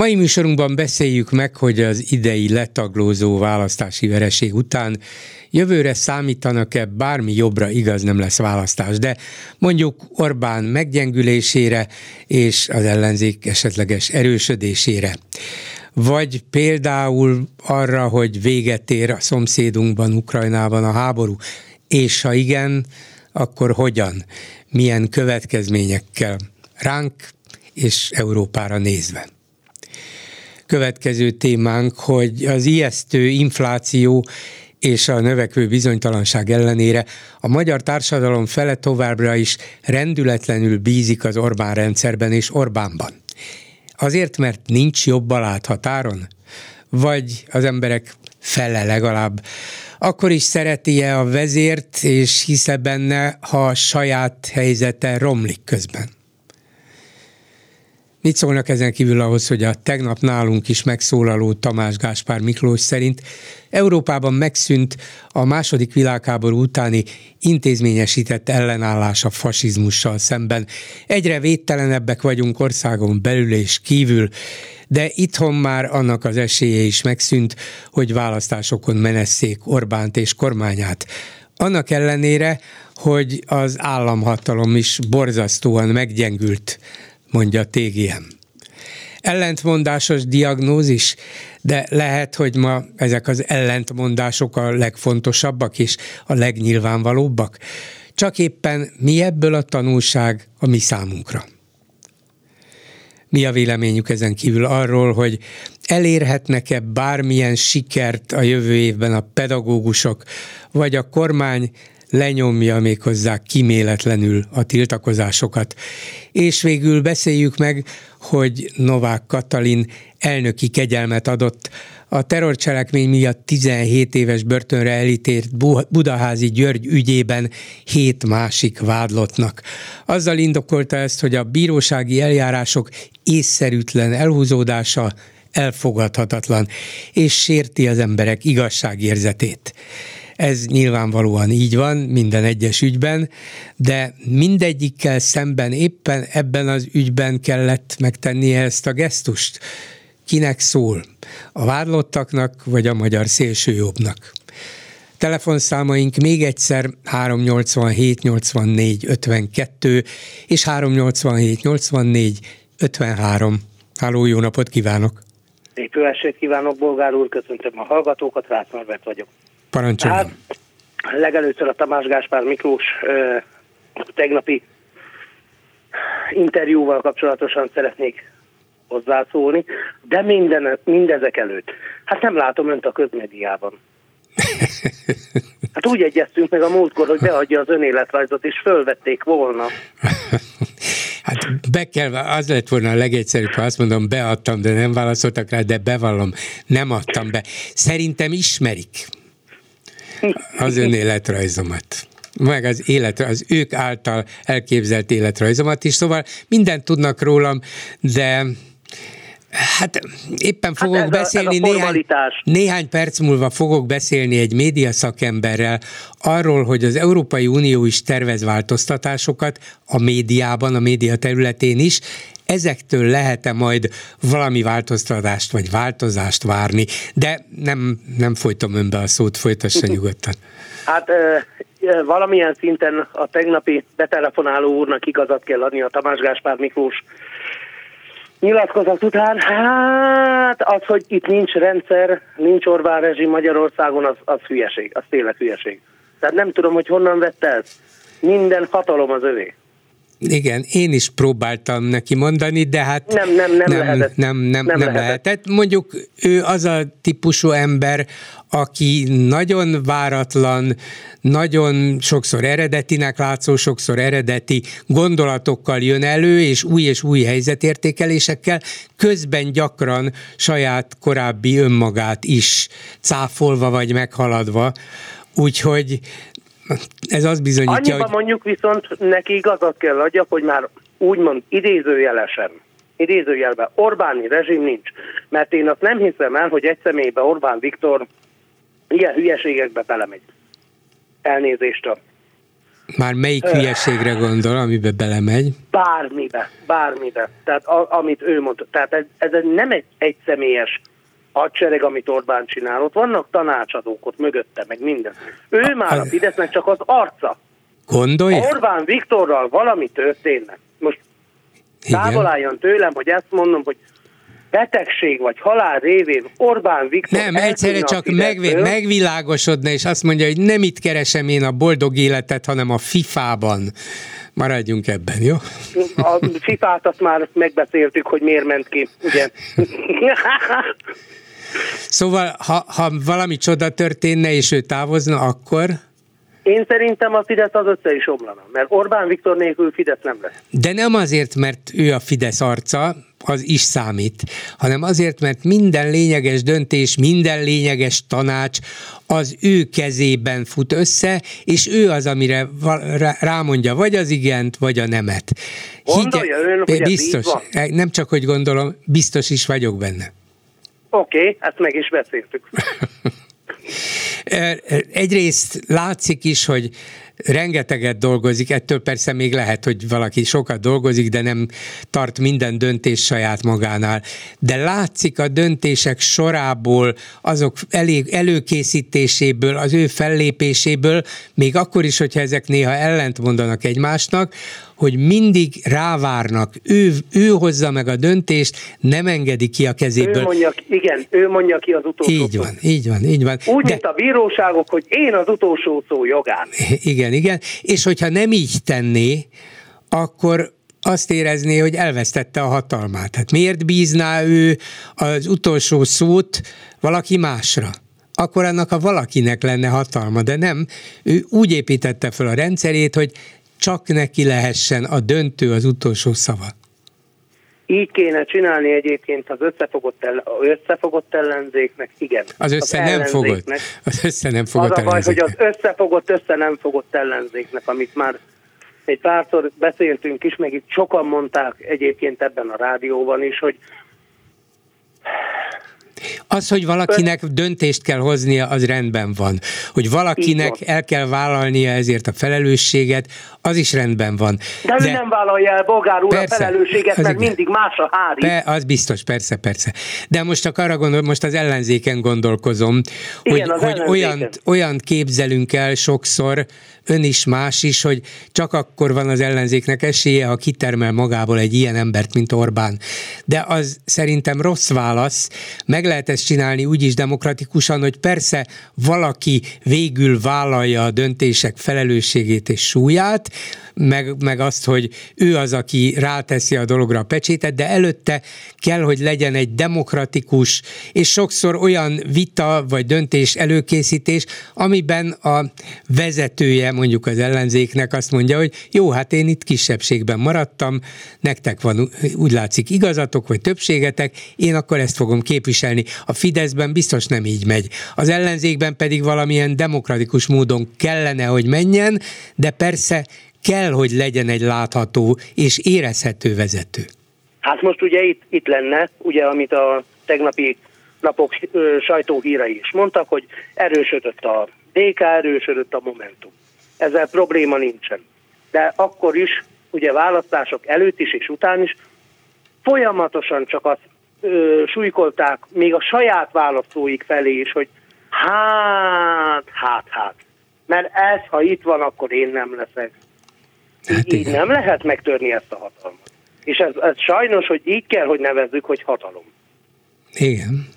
Mai műsorunkban beszéljük meg, hogy az idei letaglózó választási vereség után jövőre számítanak-e bármi jobbra igaz nem lesz választás, de mondjuk Orbán meggyengülésére és az ellenzék esetleges erősödésére. Vagy például arra, hogy véget ér a szomszédunkban, Ukrajnában a háború, és ha igen, akkor hogyan, milyen következményekkel ránk és Európára nézve. Következő témánk, hogy az ijesztő infláció és a növekvő bizonytalanság ellenére a magyar társadalom fele továbbra is rendületlenül bízik az Orbán rendszerben és Orbánban. Azért, mert nincs jobb a láthatáron? Vagy az emberek fele legalább akkor is szereti-e a vezért, és hisze benne, ha a saját helyzete romlik közben? Mit szólnak ezen kívül ahhoz, hogy a tegnap nálunk is megszólaló Tamás Gáspár Miklós szerint Európában megszűnt a második világháború utáni intézményesített ellenállás a fasizmussal szemben. Egyre védtelenebbek vagyunk országon belül és kívül, de itthon már annak az esélye is megszűnt, hogy választásokon menesszék Orbánt és kormányát. Annak ellenére, hogy az államhatalom is borzasztóan meggyengült mondja TGM. Ellentmondásos diagnózis, de lehet, hogy ma ezek az ellentmondások a legfontosabbak és a legnyilvánvalóbbak. Csak éppen mi ebből a tanulság a mi számunkra? Mi a véleményük ezen kívül arról, hogy elérhetnek-e bármilyen sikert a jövő évben a pedagógusok, vagy a kormány lenyomja még hozzá kiméletlenül a tiltakozásokat. És végül beszéljük meg, hogy Novák Katalin elnöki kegyelmet adott a terrorcselekmény miatt 17 éves börtönre elítélt Budaházi György ügyében hét másik vádlottnak. Azzal indokolta ezt, hogy a bírósági eljárások észszerűtlen elhúzódása elfogadhatatlan, és sérti az emberek igazságérzetét. Ez nyilvánvalóan így van minden egyes ügyben, de mindegyikkel szemben éppen ebben az ügyben kellett megtennie ezt a gesztust. Kinek szól? A vádlottaknak vagy a magyar szélsőjobbnak? Telefonszámaink még egyszer 387 84 52 és 387 84 53. Háló, jó napot kívánok! Szép jó kívánok, Bolgár úr, köszöntöm a hallgatókat, Rácz Norbert vagyok. Parancsoljon. Hát, legelőször a Tamás Gáspár Miklós ö, tegnapi interjúval kapcsolatosan szeretnék hozzászólni, de minden, mindezek előtt. Hát nem látom önt a közmediában. Hát úgy egyeztünk meg a múltkor, hogy beadja az önéletrajzot, és fölvették volna. Hát be kell, az lett volna a legegyszerűbb, ha azt mondom, beadtam, de nem válaszoltak rá, de bevallom, nem adtam be. Szerintem ismerik az ön életrajzomat. Meg az élet, az ők által elképzelt életrajzomat is, szóval mindent tudnak rólam, de Hát éppen hát fogok hát beszélni, a, néhány, néhány perc múlva fogok beszélni egy média szakemberrel arról, hogy az Európai Unió is tervez változtatásokat a médiában, a média területén is, ezektől lehet-e majd valami változtatást vagy változást várni, de nem, nem folytom önbe a szót, folytassa nyugodtan. Hát valamilyen szinten a tegnapi betelefonáló úrnak igazat kell adni a Tamás Gáspár Miklós nyilatkozat után, hát az, hogy itt nincs rendszer, nincs Orbán rezsim Magyarországon, az, az hülyeség, az tényleg hülyeség. Tehát nem tudom, hogy honnan vette ezt. Minden hatalom az övé. Igen, én is próbáltam neki mondani, de hát nem, nem, nem, nem lehetett. Nem, nem, nem, nem lehetett. lehetett. Mondjuk ő az a típusú ember, aki nagyon váratlan, nagyon sokszor eredetinek látszó, sokszor eredeti gondolatokkal jön elő, és új és új helyzetértékelésekkel, közben gyakran saját korábbi önmagát is cáfolva vagy meghaladva. Úgyhogy ez az bizonyítja, Annyiban hogy... mondjuk viszont neki igazat kell adjak, hogy már úgymond idézőjelesen, idézőjelben Orbáni rezsim nincs. Mert én azt nem hiszem el, hogy egy személyben Orbán Viktor ilyen hülyeségekbe belemegy. Elnézést a már melyik hülyeségre gondol, amiben belemegy? Bármibe, bármibe. Tehát a, amit ő mondta. Tehát ez, ez nem egy egyszemélyes hadsereg, amit Orbán csinál. Ott vannak tanácsadók ott mögötte, meg minden. Ő már a Fidesznek csak az arca. Gondolja? Orbán Viktorral valami történne. Most távol álljon tőlem, hogy ezt mondom, hogy betegség vagy halál révén Orbán Viktor... Nem, egyszerre csak megvi- megvilágosodna, és azt mondja, hogy nem itt keresem én a boldog életet, hanem a FIFA-ban. Maradjunk ebben, jó? A FIFA-t azt már megbeszéltük, hogy miért ment ki, ugye? Szóval, ha, ha valami csoda történne, és ő távozna, akkor... Én szerintem a Fidesz az össze is omlana, mert Orbán Viktor nélkül Fidesz nem lesz. De nem azért, mert ő a Fidesz arca, az is számít, hanem azért, mert minden lényeges döntés, minden lényeges tanács az ő kezében fut össze, és ő az, amire rámondja vagy az igent, vagy a nemet. Gondolja Higye, ön, hogy biztos, nem csak, hogy gondolom, biztos is vagyok benne. Oké, okay, ezt meg is beszéltük. Egyrészt látszik is, hogy rengeteget dolgozik, ettől persze még lehet, hogy valaki sokat dolgozik, de nem tart minden döntés saját magánál. De látszik a döntések sorából, azok elég előkészítéséből, az ő fellépéséből, még akkor is, hogyha ezek néha ellent mondanak egymásnak, hogy mindig rávárnak, ő, ő hozza meg a döntést, nem engedi ki a kezéből. Ő mondja, igen, ő mondja ki az utolsó Így van, így van, így van. Úgy, De... mint a bíróságok, hogy én az utolsó szó jogán. Igen, igen, és hogyha nem így tenné, akkor azt érezné, hogy elvesztette a hatalmát. Hát miért bízná ő az utolsó szót valaki másra? akkor annak a valakinek lenne hatalma, de nem. Ő úgy építette fel a rendszerét, hogy csak neki lehessen a döntő, az utolsó szava. Így kéne csinálni egyébként az összefogott, el, összefogott ellenzéknek, igen. Az össze az nem fogott. Az össze nem fogott Az a baj, hogy az összefogott, össze nem fogott ellenzéknek, amit már egy párszor beszéltünk is, meg itt sokan mondták egyébként ebben a rádióban is, hogy az, hogy valakinek döntést kell hoznia, az rendben van. Hogy valakinek el kell vállalnia ezért a felelősséget, az is rendben van. De, De ő nem vállalja el, Bogár úr, persze, a felelősséget, mert igen. mindig más a hári. Be, az biztos, persze, persze. De most csak arra gondol, most az ellenzéken gondolkozom, igen, hogy, hogy olyan, olyan képzelünk el sokszor, ön is, más is, hogy csak akkor van az ellenzéknek esélye, ha kitermel magából egy ilyen embert, mint Orbán. De az szerintem rossz válasz, meg lehet ezt csinálni úgy is demokratikusan, hogy persze valaki végül vállalja a döntések felelősségét és súlyát, meg, meg azt, hogy ő az, aki ráteszi a dologra a pecsétet, de előtte kell, hogy legyen egy demokratikus, és sokszor olyan vita vagy döntés előkészítés, amiben a vezetője mondjuk az ellenzéknek azt mondja, hogy jó, hát én itt kisebbségben maradtam, nektek van úgy látszik igazatok, vagy többségetek, én akkor ezt fogom képviselni. A Fideszben biztos nem így megy. Az ellenzékben pedig valamilyen demokratikus módon kellene, hogy menjen, de persze kell, hogy legyen egy látható és érezhető vezető. Hát most ugye itt, itt lenne, ugye amit a tegnapi napok ö, sajtóhírei is mondtak, hogy erősödött a DK, erősödött a Momentum. Ezzel probléma nincsen. De akkor is, ugye választások előtt is és után is folyamatosan csak azt ö, súlykolták még a saját választóik felé is, hogy hát, hát, hát. Mert ez, ha itt van, akkor én nem leszek. Hát így nem lehet megtörni ezt a hatalmat. És ez, ez sajnos, hogy így kell, hogy nevezzük, hogy hatalom. Igen.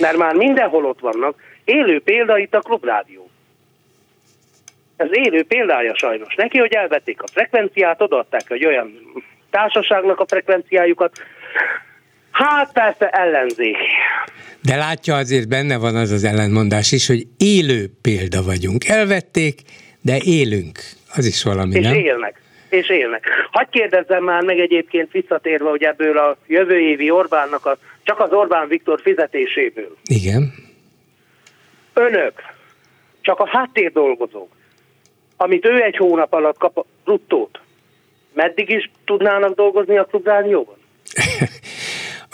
Mert már mindenhol ott vannak. Élő példa itt a klubrádió. Ez élő példája sajnos neki, hogy elvették a frekvenciát, odaadták egy olyan társaságnak a frekvenciájukat. Hát persze ellenzék. De látja, azért benne van az az ellenmondás is, hogy élő példa vagyunk. Elvették, de élünk. Az is valami, és nem? élnek. És élnek. Hagy kérdezzem már meg egyébként visszatérve, hogy ebből a jövő évi Orbánnak, a, csak az Orbán Viktor fizetéséből. Igen. Önök, csak a háttér dolgozók, amit ő egy hónap alatt kap bruttót, meddig is tudnának dolgozni a klubrádióban?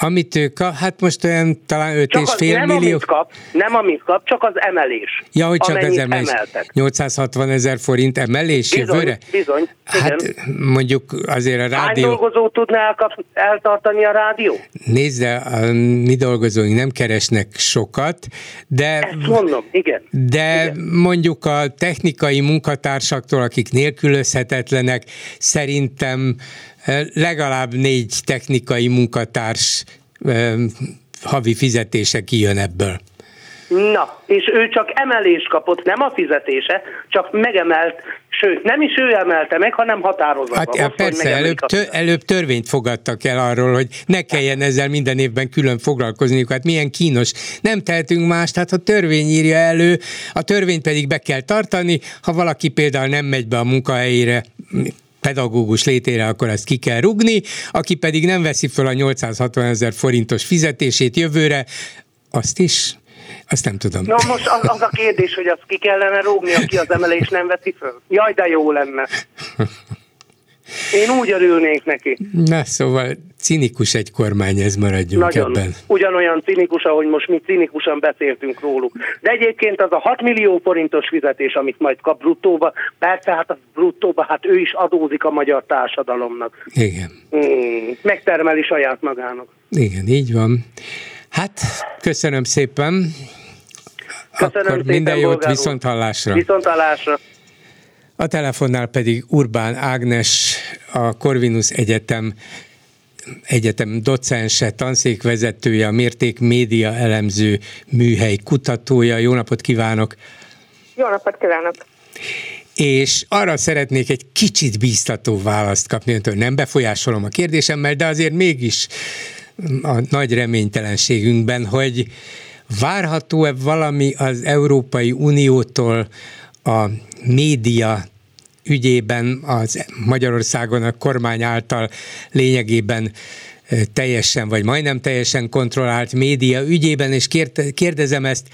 Amit ők kap, hát most olyan talán 5 Csak és fél nem millió. amit kap, nem amit kap, csak az emelés. Ja, hogy csak az emelés. emeltek. 860 ezer forint emelés Bizony, jövőre? bizony, Hát igen. mondjuk azért a Hány rádió... dolgozó tudná elkap, eltartani a rádió? Nézd, de a mi dolgozóink nem keresnek sokat, de Ezt mondom, igen. de Igen. mondjuk a technikai munkatársaktól, akik nélkülözhetetlenek, szerintem legalább négy technikai munkatárs havi fizetése kijön ebből. Na, és ő csak emelést kapott, nem a fizetése, csak megemelt, sőt, nem is ő emelte meg, hanem határozatban. Hát Most, persze, előbb, a tö, előbb törvényt fogadtak el arról, hogy ne kelljen ezzel minden évben külön foglalkozniuk. Hát milyen kínos. Nem tehetünk más, tehát ha törvény írja elő, a törvényt pedig be kell tartani, ha valaki például nem megy be a munkahelyére, pedagógus létére, akkor ezt ki kell rugni, aki pedig nem veszi föl a 860 ezer forintos fizetését jövőre, azt is, azt nem tudom. Na most az, az a kérdés, hogy azt ki kellene rúgni, aki az emelést nem veszi föl. Jaj, de jó lenne. Én úgy örülnék neki. Na, szóval cinikus egy kormány, ez maradjunk Nagyon. ebben. Ugyanolyan cinikus, ahogy most mi cinikusan beszéltünk róluk. De egyébként az a 6 millió forintos fizetés, amit majd kap bruttóba, persze hát az bruttóba, hát ő is adózik a magyar társadalomnak. Igen. Hmm, megtermeli saját magának. Igen, így van. Hát, köszönöm szépen. Köszönöm Akkor szépen, minden jót, viszont hallásra. Viszont hallásra. A telefonnál pedig Urbán Ágnes, a Corvinus Egyetem egyetem docense, tanszékvezetője, a Mérték Média elemző műhely kutatója. Jó napot kívánok! Jó napot kívánok! És arra szeretnék egy kicsit bíztató választ kapni öntől. Nem befolyásolom a kérdésemmel, de azért mégis a nagy reménytelenségünkben, hogy várható-e valami az Európai Uniótól a média ügyében az Magyarországon a kormány által lényegében teljesen vagy majdnem teljesen kontrollált média ügyében, és kérde- kérdezem ezt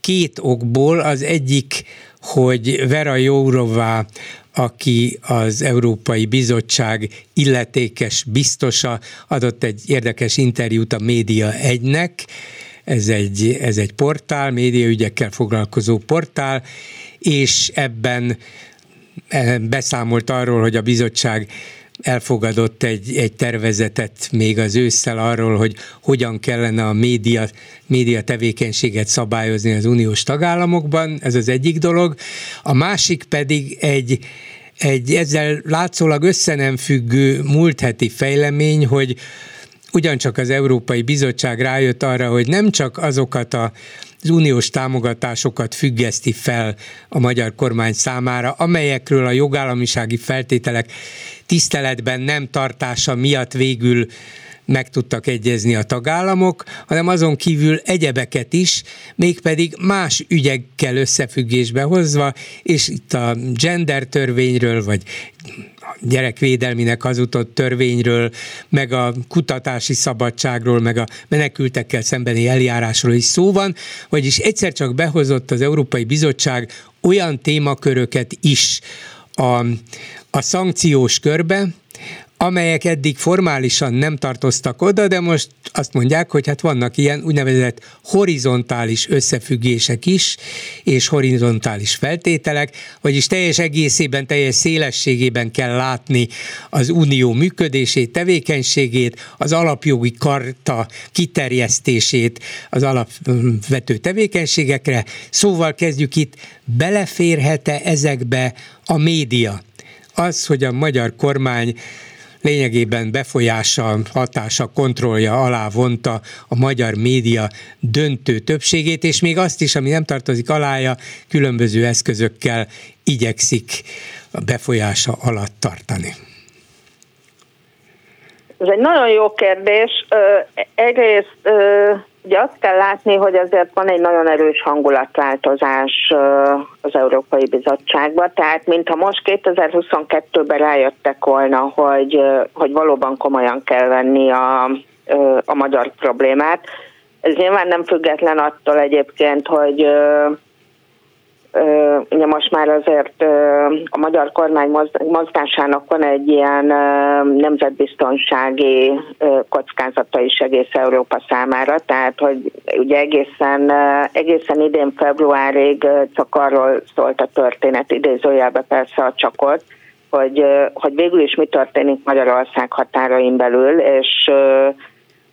két okból. Az egyik, hogy Vera Jourová, aki az Európai Bizottság illetékes biztosa, adott egy érdekes interjút a Média egynek, ez egy, ez egy portál, médiaügyekkel foglalkozó portál, és ebben eh, beszámolt arról, hogy a bizottság elfogadott egy, egy tervezetet még az ősszel arról, hogy hogyan kellene a média, média tevékenységet szabályozni az uniós tagállamokban, ez az egyik dolog. A másik pedig egy, egy ezzel látszólag össze nem függő múlt heti fejlemény, hogy ugyancsak az Európai Bizottság rájött arra, hogy nem csak azokat a az uniós támogatásokat függeszti fel a magyar kormány számára, amelyekről a jogállamisági feltételek tiszteletben nem tartása miatt végül meg tudtak egyezni a tagállamok, hanem azon kívül egyebeket is, mégpedig más ügyekkel összefüggésbe hozva, és itt a gender törvényről, vagy gyerekvédelminek hazutott törvényről, meg a kutatási szabadságról, meg a menekültekkel szembeni eljárásról is szó van, vagyis egyszer csak behozott az Európai Bizottság olyan témaköröket is a, a szankciós körbe, amelyek eddig formálisan nem tartoztak oda, de most azt mondják, hogy hát vannak ilyen úgynevezett horizontális összefüggések is, és horizontális feltételek, vagyis teljes egészében, teljes szélességében kell látni az unió működését, tevékenységét, az alapjogi karta kiterjesztését az alapvető tevékenységekre. Szóval kezdjük itt, beleférhet-e ezekbe a média? Az, hogy a magyar kormány lényegében befolyása, hatása, kontrollja alá vonta a magyar média döntő többségét, és még azt is, ami nem tartozik alája, különböző eszközökkel igyekszik a befolyása alatt tartani. Ez egy nagyon jó kérdés. Egyrészt ugye azt kell látni, hogy azért van egy nagyon erős hangulatváltozás az Európai Bizottságban, tehát mintha most 2022-ben rájöttek volna, hogy, hogy valóban komolyan kell venni a, a magyar problémát. Ez nyilván nem független attól egyébként, hogy ugye most már azért a magyar kormány mozgásának van egy ilyen nemzetbiztonsági kockázata is egész Európa számára, tehát hogy ugye egészen, egészen idén februárig csak arról szólt a történet, idézőjelbe persze a csakot, hogy, hogy végül is mi történik Magyarország határain belül, és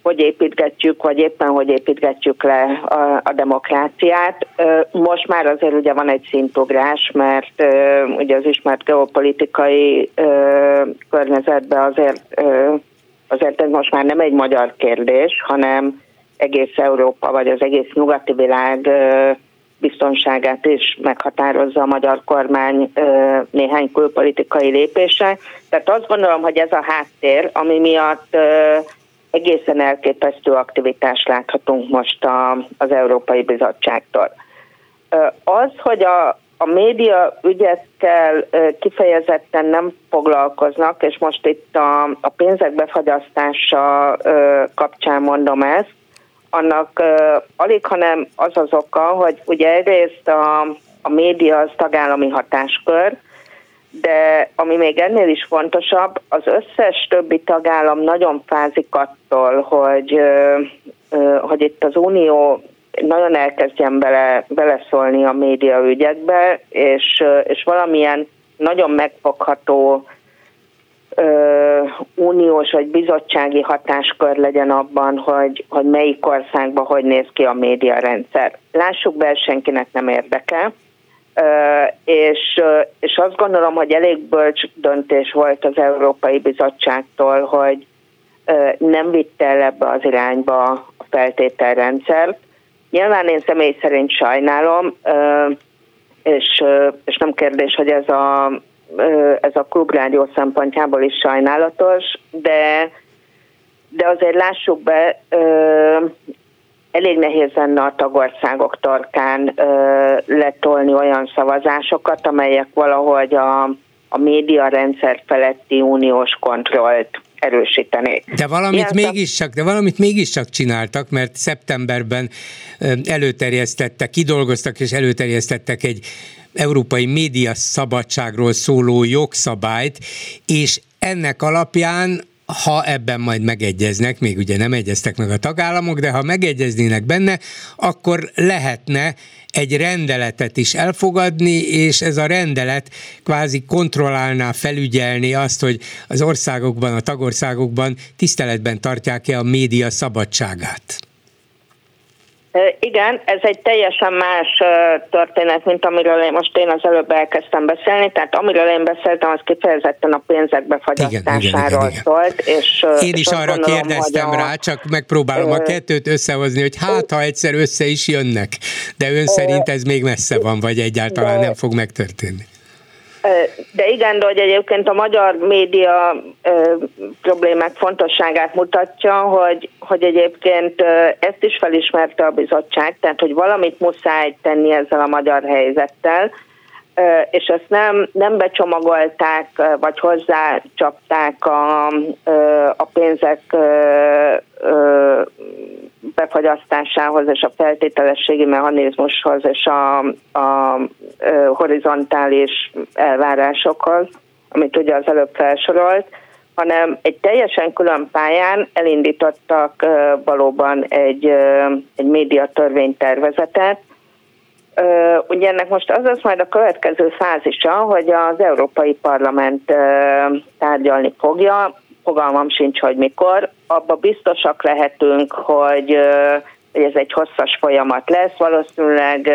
hogy építgetjük, vagy éppen hogy építgetjük le a, a demokráciát. Most már azért ugye van egy szintográs, mert ugye az ismert geopolitikai környezetben azért, azért ez most már nem egy magyar kérdés, hanem egész Európa, vagy az egész nyugati világ biztonságát is meghatározza a magyar kormány néhány külpolitikai lépése. Tehát azt gondolom, hogy ez a háttér, ami miatt egészen elképesztő aktivitást láthatunk most a, az Európai Bizottságtól. Az, hogy a, a média ügyekkel kifejezetten nem foglalkoznak, és most itt a, a pénzek befagyasztása kapcsán mondom ezt, annak alig, hanem az az oka, hogy ugye egyrészt a, a média az tagállami hatáskör, de ami még ennél is fontosabb, az összes többi tagállam nagyon fázik attól, hogy, hogy itt az Unió nagyon elkezdjen bele, beleszólni a média ügyekbe, és, és valamilyen nagyon megfogható uniós vagy bizottsági hatáskör legyen abban, hogy, hogy melyik országban hogy néz ki a médiarendszer. Lássuk be, senkinek nem érdekel és, és azt gondolom, hogy elég bölcs döntés volt az Európai Bizottságtól, hogy nem vitte el ebbe az irányba a feltételrendszert. Nyilván én személy szerint sajnálom, és, és nem kérdés, hogy ez a, ez a klubrádió szempontjából is sajnálatos, de, de azért lássuk be, elég nehéz lenne a tagországok torkán ö, letolni olyan szavazásokat, amelyek valahogy a, a média rendszer feletti uniós kontrollt erősíteni. De valamit, mégiscsak, de valamit mégiscsak csináltak, mert szeptemberben előterjesztettek, kidolgoztak és előterjesztettek egy európai média szabadságról szóló jogszabályt, és ennek alapján ha ebben majd megegyeznek, még ugye nem egyeztek meg a tagállamok, de ha megegyeznének benne, akkor lehetne egy rendeletet is elfogadni, és ez a rendelet kvázi kontrollálná, felügyelni azt, hogy az országokban, a tagországokban tiszteletben tartják-e a média szabadságát. Igen, ez egy teljesen más történet, mint amiről én most én az előbb elkezdtem beszélni, tehát amiről én beszéltem, az kifejezetten a pénzek befagyasztásáról szólt. És, én is és arra gondolom, kérdeztem rá, csak megpróbálom a kettőt összehozni, hogy hát, ha egyszer össze is jönnek, de ön szerint ez még messze van, vagy egyáltalán nem fog megtörténni. De igen, de hogy egyébként a magyar média problémák fontosságát mutatja, hogy, hogy egyébként ezt is felismerte a bizottság, tehát hogy valamit muszáj tenni ezzel a magyar helyzettel, és ezt nem, nem becsomagolták, vagy hozzácsapták a, a pénzek befagyasztásához és a feltételességi mechanizmushoz és a, a horizontális elvárásokhoz, amit ugye az előbb felsorolt, hanem egy teljesen külön pályán elindítottak valóban egy, egy médiatörvénytervezetet, Ugye ennek most az az majd a következő fázisa, hogy az Európai Parlament tárgyalni fogja, fogalmam sincs, hogy mikor. Abba biztosak lehetünk, hogy, ez egy hosszas folyamat lesz, valószínűleg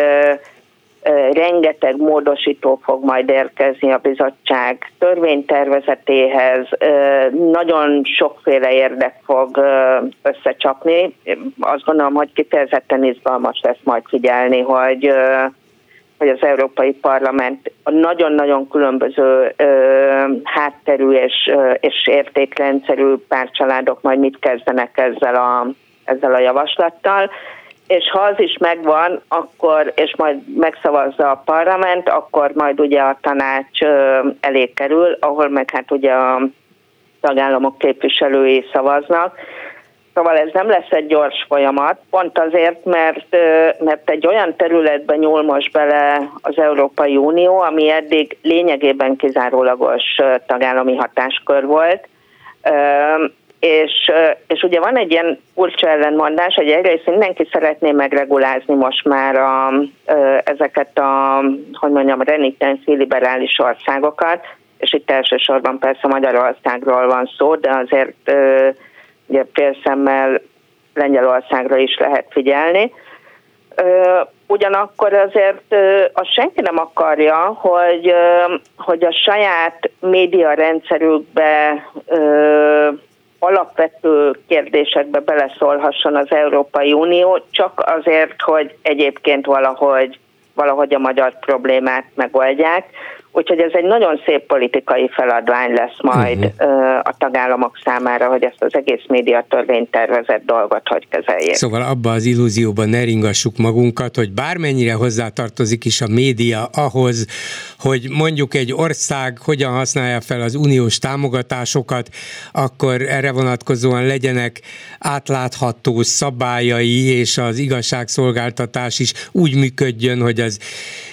rengeteg módosító fog majd érkezni a bizottság törvénytervezetéhez, nagyon sokféle érdek fog összecsapni. Azt gondolom, hogy kifejezetten izgalmas lesz majd figyelni, hogy hogy az Európai Parlament a nagyon-nagyon különböző ö, hátterű és, ö, és értékrendszerű párcsaládok majd mit kezdenek ezzel a, ezzel a javaslattal és ha az is megvan, akkor, és majd megszavazza a parlament, akkor majd ugye a tanács elé kerül, ahol meg hát ugye a tagállamok képviselői szavaznak. Szóval ez nem lesz egy gyors folyamat, pont azért, mert, mert egy olyan területben nyúl most bele az Európai Unió, ami eddig lényegében kizárólagos tagállami hatáskör volt, és, és ugye van egy ilyen furcsa ellentmondás, hogy egyrészt mindenki szeretné megregulázni most már a, ezeket a, hogy mondjam, renitens liberális országokat, és itt elsősorban persze Magyarországról van szó, de azért ugye félszemmel Lengyelországra is lehet figyelni. Ugyanakkor azért azt senki nem akarja, hogy, hogy a saját média rendszerükbe alapvető kérdésekbe beleszólhasson az Európai Unió, csak azért, hogy egyébként valahogy, valahogy a magyar problémát megoldják. Úgyhogy ez egy nagyon szép politikai feladvány lesz majd uh-huh. a tagállamok számára, hogy ezt az egész média tervezett dolgot hogy kezeljék. Szóval abba az illúzióban ne ringassuk magunkat, hogy bármennyire hozzátartozik is a média ahhoz, hogy mondjuk egy ország hogyan használja fel az uniós támogatásokat, akkor erre vonatkozóan legyenek átlátható szabályai, és az igazságszolgáltatás is úgy működjön, hogy az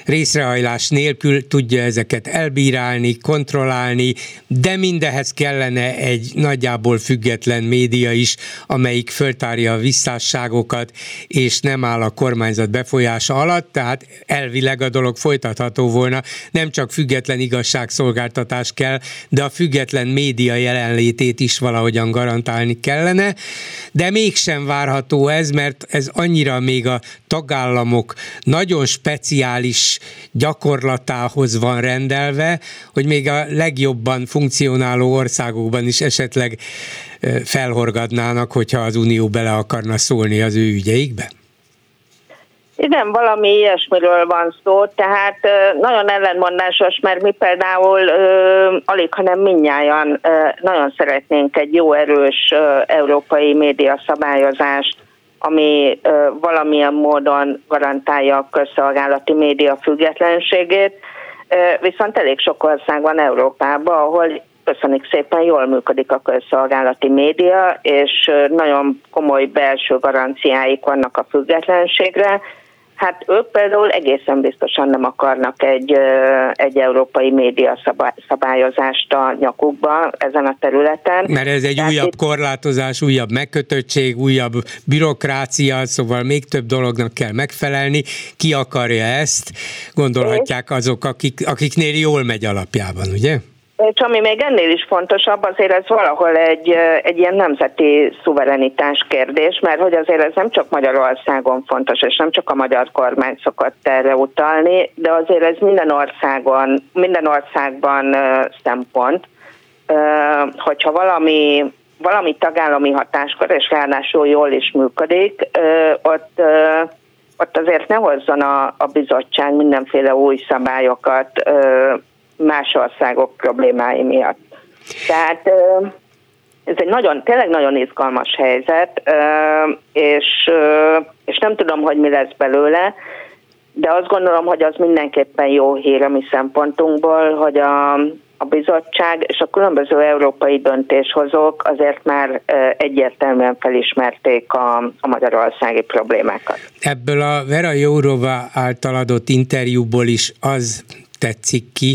részrehajlás nélkül tudja ezeket elbírálni, kontrollálni, de mindehez kellene egy nagyjából független média is, amelyik föltárja a visszásságokat, és nem áll a kormányzat befolyása alatt, tehát elvileg a dolog folytatható volna. Nem csak független igazságszolgáltatás kell, de a független média jelenlétét is valahogyan garantálni kellene, de mégsem várható ez, mert ez annyira még a tagállamok nagyon speciális gyakorlatához van rendelve, hogy még a legjobban funkcionáló országokban is esetleg felhorgadnának, hogyha az Unió bele akarna szólni az ő ügyeikbe? Igen, valami ilyesmiről van szó, tehát nagyon ellenmondásos, mert mi például alig, hanem minnyáján nagyon szeretnénk egy jó erős európai média szabályozást, ami valamilyen módon garantálja a közszolgálati média függetlenségét, viszont elég sok ország van Európában, ahol köszönjük szépen, jól működik a közszolgálati média, és nagyon komoly belső garanciáik vannak a függetlenségre, Hát ők például egészen biztosan nem akarnak egy, egy európai média szabályozást a nyakukba ezen a területen. Mert ez egy Tehát újabb itt... korlátozás, újabb megkötöttség, újabb bürokrácia, szóval még több dolognak kell megfelelni. Ki akarja ezt? Gondolhatják azok, akik, akiknél jól megy alapjában, ugye? És ami még ennél is fontosabb, azért ez valahol egy, egy ilyen nemzeti szuverenitás kérdés, mert hogy azért ez nem csak Magyarországon fontos, és nem csak a magyar kormány szokott erre utalni, de azért ez minden országon, minden országban szempont, hogyha valami, valami tagállami hatáskor, és ráadásul jól is működik, ott ott azért ne hozzon a, a bizottság mindenféle új szabályokat más országok problémái miatt. Tehát ez egy nagyon, tényleg nagyon izgalmas helyzet, és, és nem tudom, hogy mi lesz belőle, de azt gondolom, hogy az mindenképpen jó hír a mi szempontunkból, hogy a, a bizottság és a különböző európai döntéshozók azért már egyértelműen felismerték a, a magyarországi problémákat. Ebből a Vera Jourova által adott interjúból is az tetszik ki,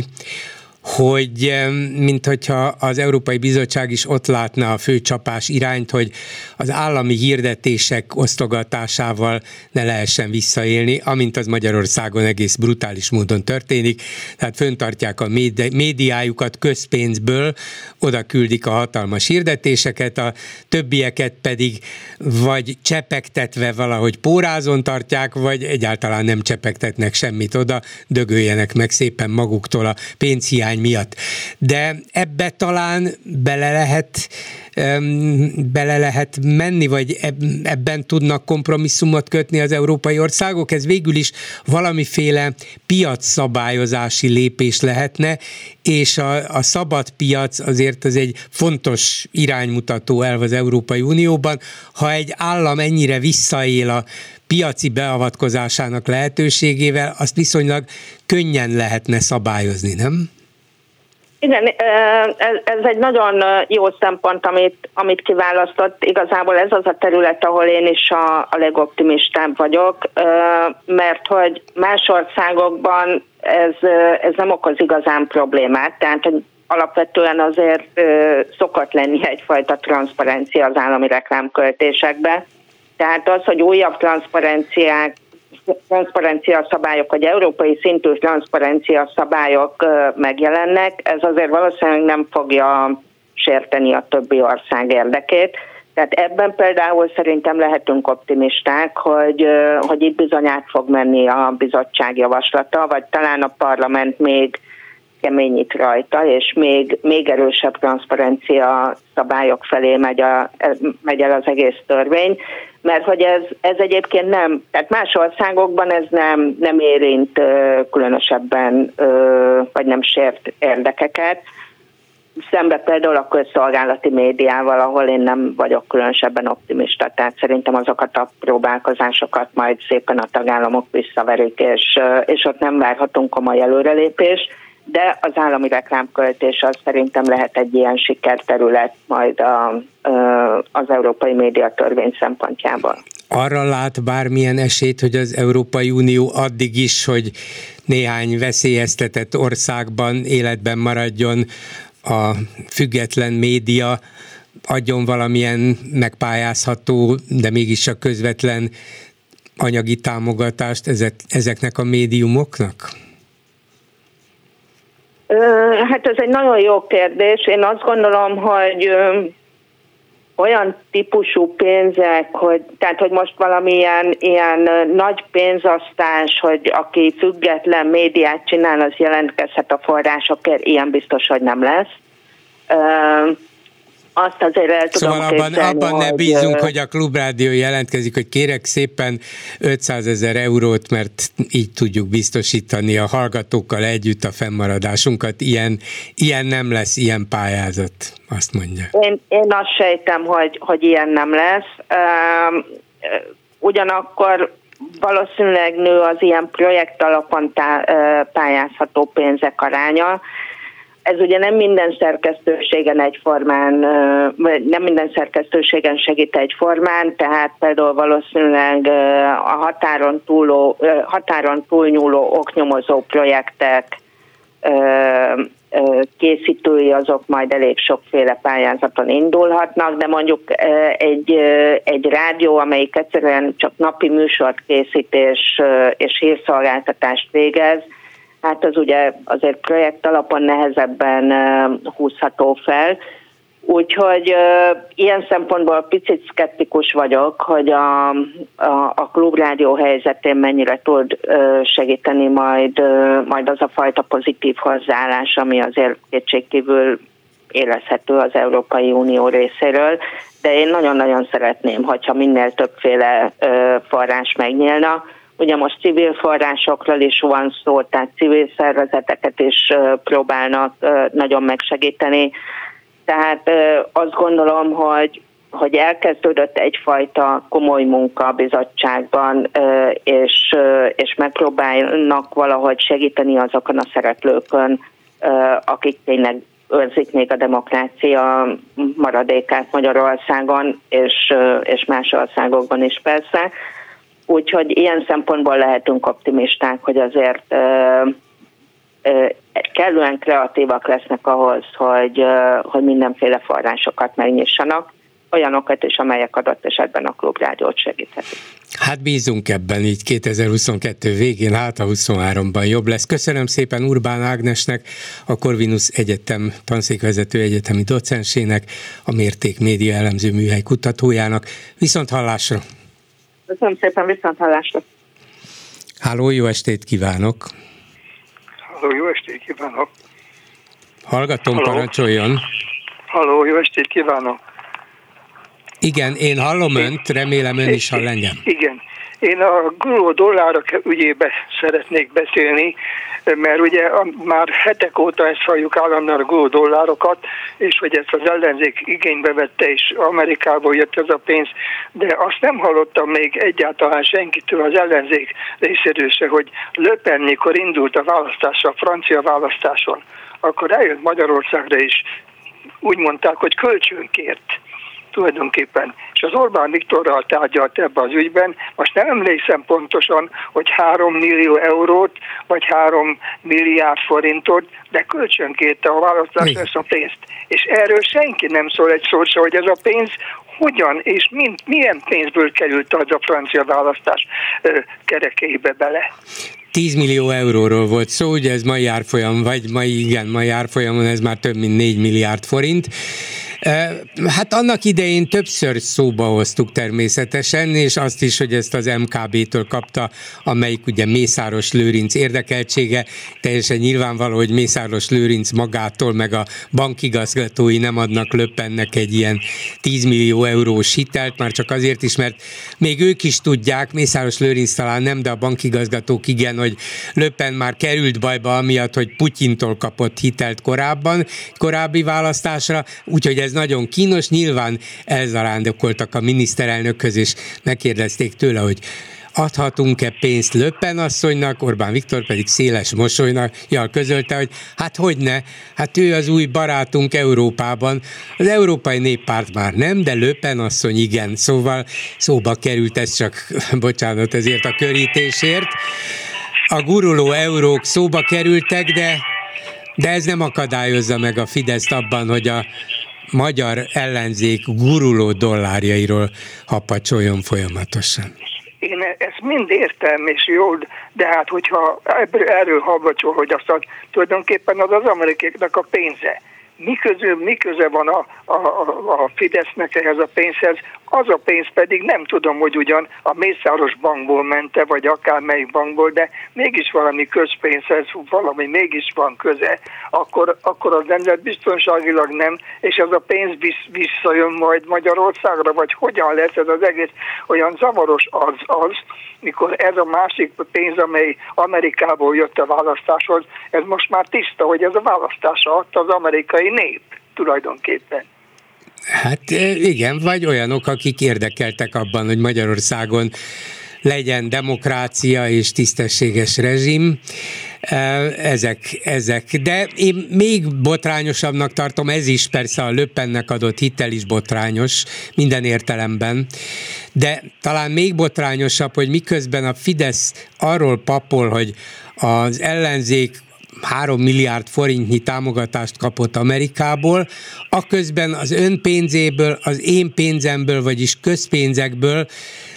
hogy mint hogyha az Európai Bizottság is ott látna a főcsapás irányt, hogy az állami hirdetések osztogatásával ne lehessen visszaélni, amint az Magyarországon egész brutális módon történik. Tehát föntartják a médiájukat közpénzből, oda küldik a hatalmas hirdetéseket, a többieket pedig vagy csepegtetve valahogy pórázon tartják, vagy egyáltalán nem csepegtetnek semmit oda, dögöljenek meg szépen maguktól a pénzhiány miatt. De ebbe talán bele lehet bele lehet menni, vagy ebben tudnak kompromisszumot kötni az európai országok? Ez végül is valamiféle piacszabályozási lépés lehetne, és a, a szabad piac azért az egy fontos iránymutató elv az Európai Unióban. Ha egy állam ennyire visszaél a piaci beavatkozásának lehetőségével, azt viszonylag könnyen lehetne szabályozni, nem? Igen, ez egy nagyon jó szempont, amit, amit kiválasztott. Igazából ez az a terület, ahol én is a, a legoptimistább vagyok, mert hogy más országokban ez, ez nem okoz igazán problémát, tehát hogy alapvetően azért szokott lenni egyfajta transzparencia az állami reklámköltésekbe. Tehát az, hogy újabb transzparenciák transzparencia szabályok, vagy európai szintű transzparencia szabályok megjelennek, ez azért valószínűleg nem fogja sérteni a többi ország érdekét. Tehát ebben például szerintem lehetünk optimisták, hogy, hogy itt bizony át fog menni a bizottság javaslata, vagy talán a parlament még keményít rajta, és még, még erősebb transzparencia szabályok felé megy, a, megy el az egész törvény, mert hogy ez, ez egyébként nem, tehát más országokban ez nem, nem érint különösebben, vagy nem sért érdekeket, szembe például a közszolgálati médiával, ahol én nem vagyok különösebben optimista, tehát szerintem azokat a próbálkozásokat majd szépen a tagállamok visszaverik, és, és ott nem várhatunk komoly előrelépés de az állami reklámköltés az szerintem lehet egy ilyen sikerterület majd a, az Európai Médiatörvény szempontjából. Arra lát bármilyen esélyt, hogy az Európai Unió addig is, hogy néhány veszélyeztetett országban életben maradjon a független média, adjon valamilyen megpályázható, de mégis a közvetlen anyagi támogatást ezek, ezeknek a médiumoknak? Hát ez egy nagyon jó kérdés. Én azt gondolom, hogy olyan típusú pénzek, hogy, tehát hogy most valamilyen ilyen nagy pénzasztás, hogy aki független médiát csinál, az jelentkezhet a forrásokért, ilyen biztos, hogy nem lesz azt azért el tudom Szóval abban, abban ne bízunk, hogy a klubrádió jelentkezik, hogy kérek szépen 500 ezer eurót, mert így tudjuk biztosítani a hallgatókkal együtt a fennmaradásunkat. Ilyen, ilyen nem lesz, ilyen pályázat, azt mondja. Én, én azt sejtem, hogy, hogy ilyen nem lesz. Ugyanakkor valószínűleg nő az ilyen projekt alapon pályázható pénzek aránya, ez ugye nem minden szerkesztőségen egyformán, nem minden szerkesztőségen segít egyformán, tehát például valószínűleg a határon, túló, határon túlnyúló oknyomozó projektek készítői azok majd elég sokféle pályázaton indulhatnak, de mondjuk egy, egy rádió, amelyik egyszerűen csak napi műsort készít és, és hírszolgáltatást végez, hát az ugye azért projekt alapon nehezebben húzható fel. Úgyhogy ilyen szempontból picit szkeptikus vagyok, hogy a, a, a klubrádió helyzetén mennyire tud segíteni majd, majd az a fajta pozitív hozzáállás, ami azért kétségkívül érezhető az Európai Unió részéről, de én nagyon-nagyon szeretném, hogyha minél többféle uh, forrás megnyílna, Ugye most civil forrásokról is van szó, tehát civil szervezeteket is próbálnak nagyon megsegíteni. Tehát azt gondolom, hogy hogy elkezdődött egyfajta komoly munka a bizottságban, és, és megpróbálnak valahogy segíteni azokon a szereplőkön, akik tényleg őrzik még a demokrácia maradékát Magyarországon, és, és más országokban is persze. Úgyhogy ilyen szempontból lehetünk optimisták, hogy azért kellően kreatívak lesznek ahhoz, hogy, hogy mindenféle forrásokat megnyissanak, olyanokat is, amelyek adott esetben a klubrádiót segíthetik. Hát bízunk ebben így 2022 végén, hát a 23-ban jobb lesz. Köszönöm szépen Urbán Ágnesnek, a Corvinus Egyetem tanszékvezető egyetemi docensének, a Mérték Média Elemző Műhely kutatójának. Viszont hallásra! Köszönöm szépen, viszont hallásra! Háló, jó estét kívánok! Halló, jó estét kívánok! Hallgatom, Halló. parancsoljon! Halló, jó estét kívánok! Igen, én hallom önt, remélem ön is hall engem. Igen. Én a guló dollárok ügyébe szeretnék beszélni, mert ugye már hetek óta ezt halljuk állandóan a guló dollárokat, és hogy ezt az ellenzék igénybe vette, és Amerikából jött ez a pénz, de azt nem hallottam még egyáltalán senkitől az ellenzék részéről se, hogy Löpen, mikor indult a választásra, a francia választáson, akkor eljött Magyarországra is, úgy mondták, hogy kölcsönkért tulajdonképpen. És az Orbán Viktorral tárgyalt ebbe az ügyben, most nem emlékszem pontosan, hogy 3 millió eurót, vagy 3 milliárd forintot, de kölcsönkérte a választásra ezt a pénzt. És erről senki nem szól egy szót se, hogy ez a pénz hogyan és mind, milyen pénzből került az a francia választás ö, kerekébe bele. 10 millió euróról volt szó, ugye ez mai árfolyam, vagy mai, igen, mai árfolyamon ez már több mint 4 milliárd forint, Hát annak idején többször szóba hoztuk természetesen, és azt is, hogy ezt az MKB-től kapta, amelyik ugye Mészáros Lőrinc érdekeltsége, teljesen nyilvánvaló, hogy Mészáros Lőrinc magától, meg a bankigazgatói nem adnak löppennek egy ilyen 10 millió eurós hitelt, már csak azért is, mert még ők is tudják, Mészáros Lőrinc talán nem, de a bankigazgatók igen, hogy löppen már került bajba amiatt, hogy Putyintól kapott hitelt korábban, korábbi választásra, úgyhogy ez nagyon kínos, nyilván elzarándokoltak a miniszterelnökhöz, és megkérdezték tőle, hogy adhatunk-e pénzt Löppen asszonynak, Orbán Viktor pedig széles mosolynak jal közölte, hogy hát hogy ne, hát ő az új barátunk Európában, az Európai Néppárt már nem, de Löppen asszony igen, szóval szóba került ez csak, bocsánat ezért a körítésért. A guruló eurók szóba kerültek, de de ez nem akadályozza meg a Fideszt abban, hogy a magyar ellenzék guruló dollárjairól hapacsoljon folyamatosan. Én ezt mind értem, és jól, de hát hogyha erről hallgatsol, hogy azt a, tulajdonképpen az az amerikaiaknak a pénze mi, közül, mi köze van a, a, a Fidesznek ehhez a pénzhez, az a pénz pedig nem tudom, hogy ugyan a Mészáros bankból mente, vagy akármelyik bankból, de mégis valami közpénzhez, valami mégis van köze, akkor, akkor az rendet biztonságilag nem, és ez a pénz visszajön majd Magyarországra, vagy hogyan lesz ez az egész? Olyan zavaros az az, mikor ez a másik pénz, amely Amerikából jött a választáshoz, ez most már tiszta, hogy ez a választása adta az amerikai nép tulajdonképpen. Hát igen, vagy olyanok, akik érdekeltek abban, hogy Magyarországon legyen demokrácia és tisztességes rezsim. Ezek, ezek. De én még botrányosabbnak tartom, ez is persze a Löppennek adott hitel is botrányos minden értelemben, de talán még botrányosabb, hogy miközben a Fidesz arról papol, hogy az ellenzék 3 milliárd forintnyi támogatást kapott Amerikából, aközben az ön pénzéből, az én pénzemből, vagyis közpénzekből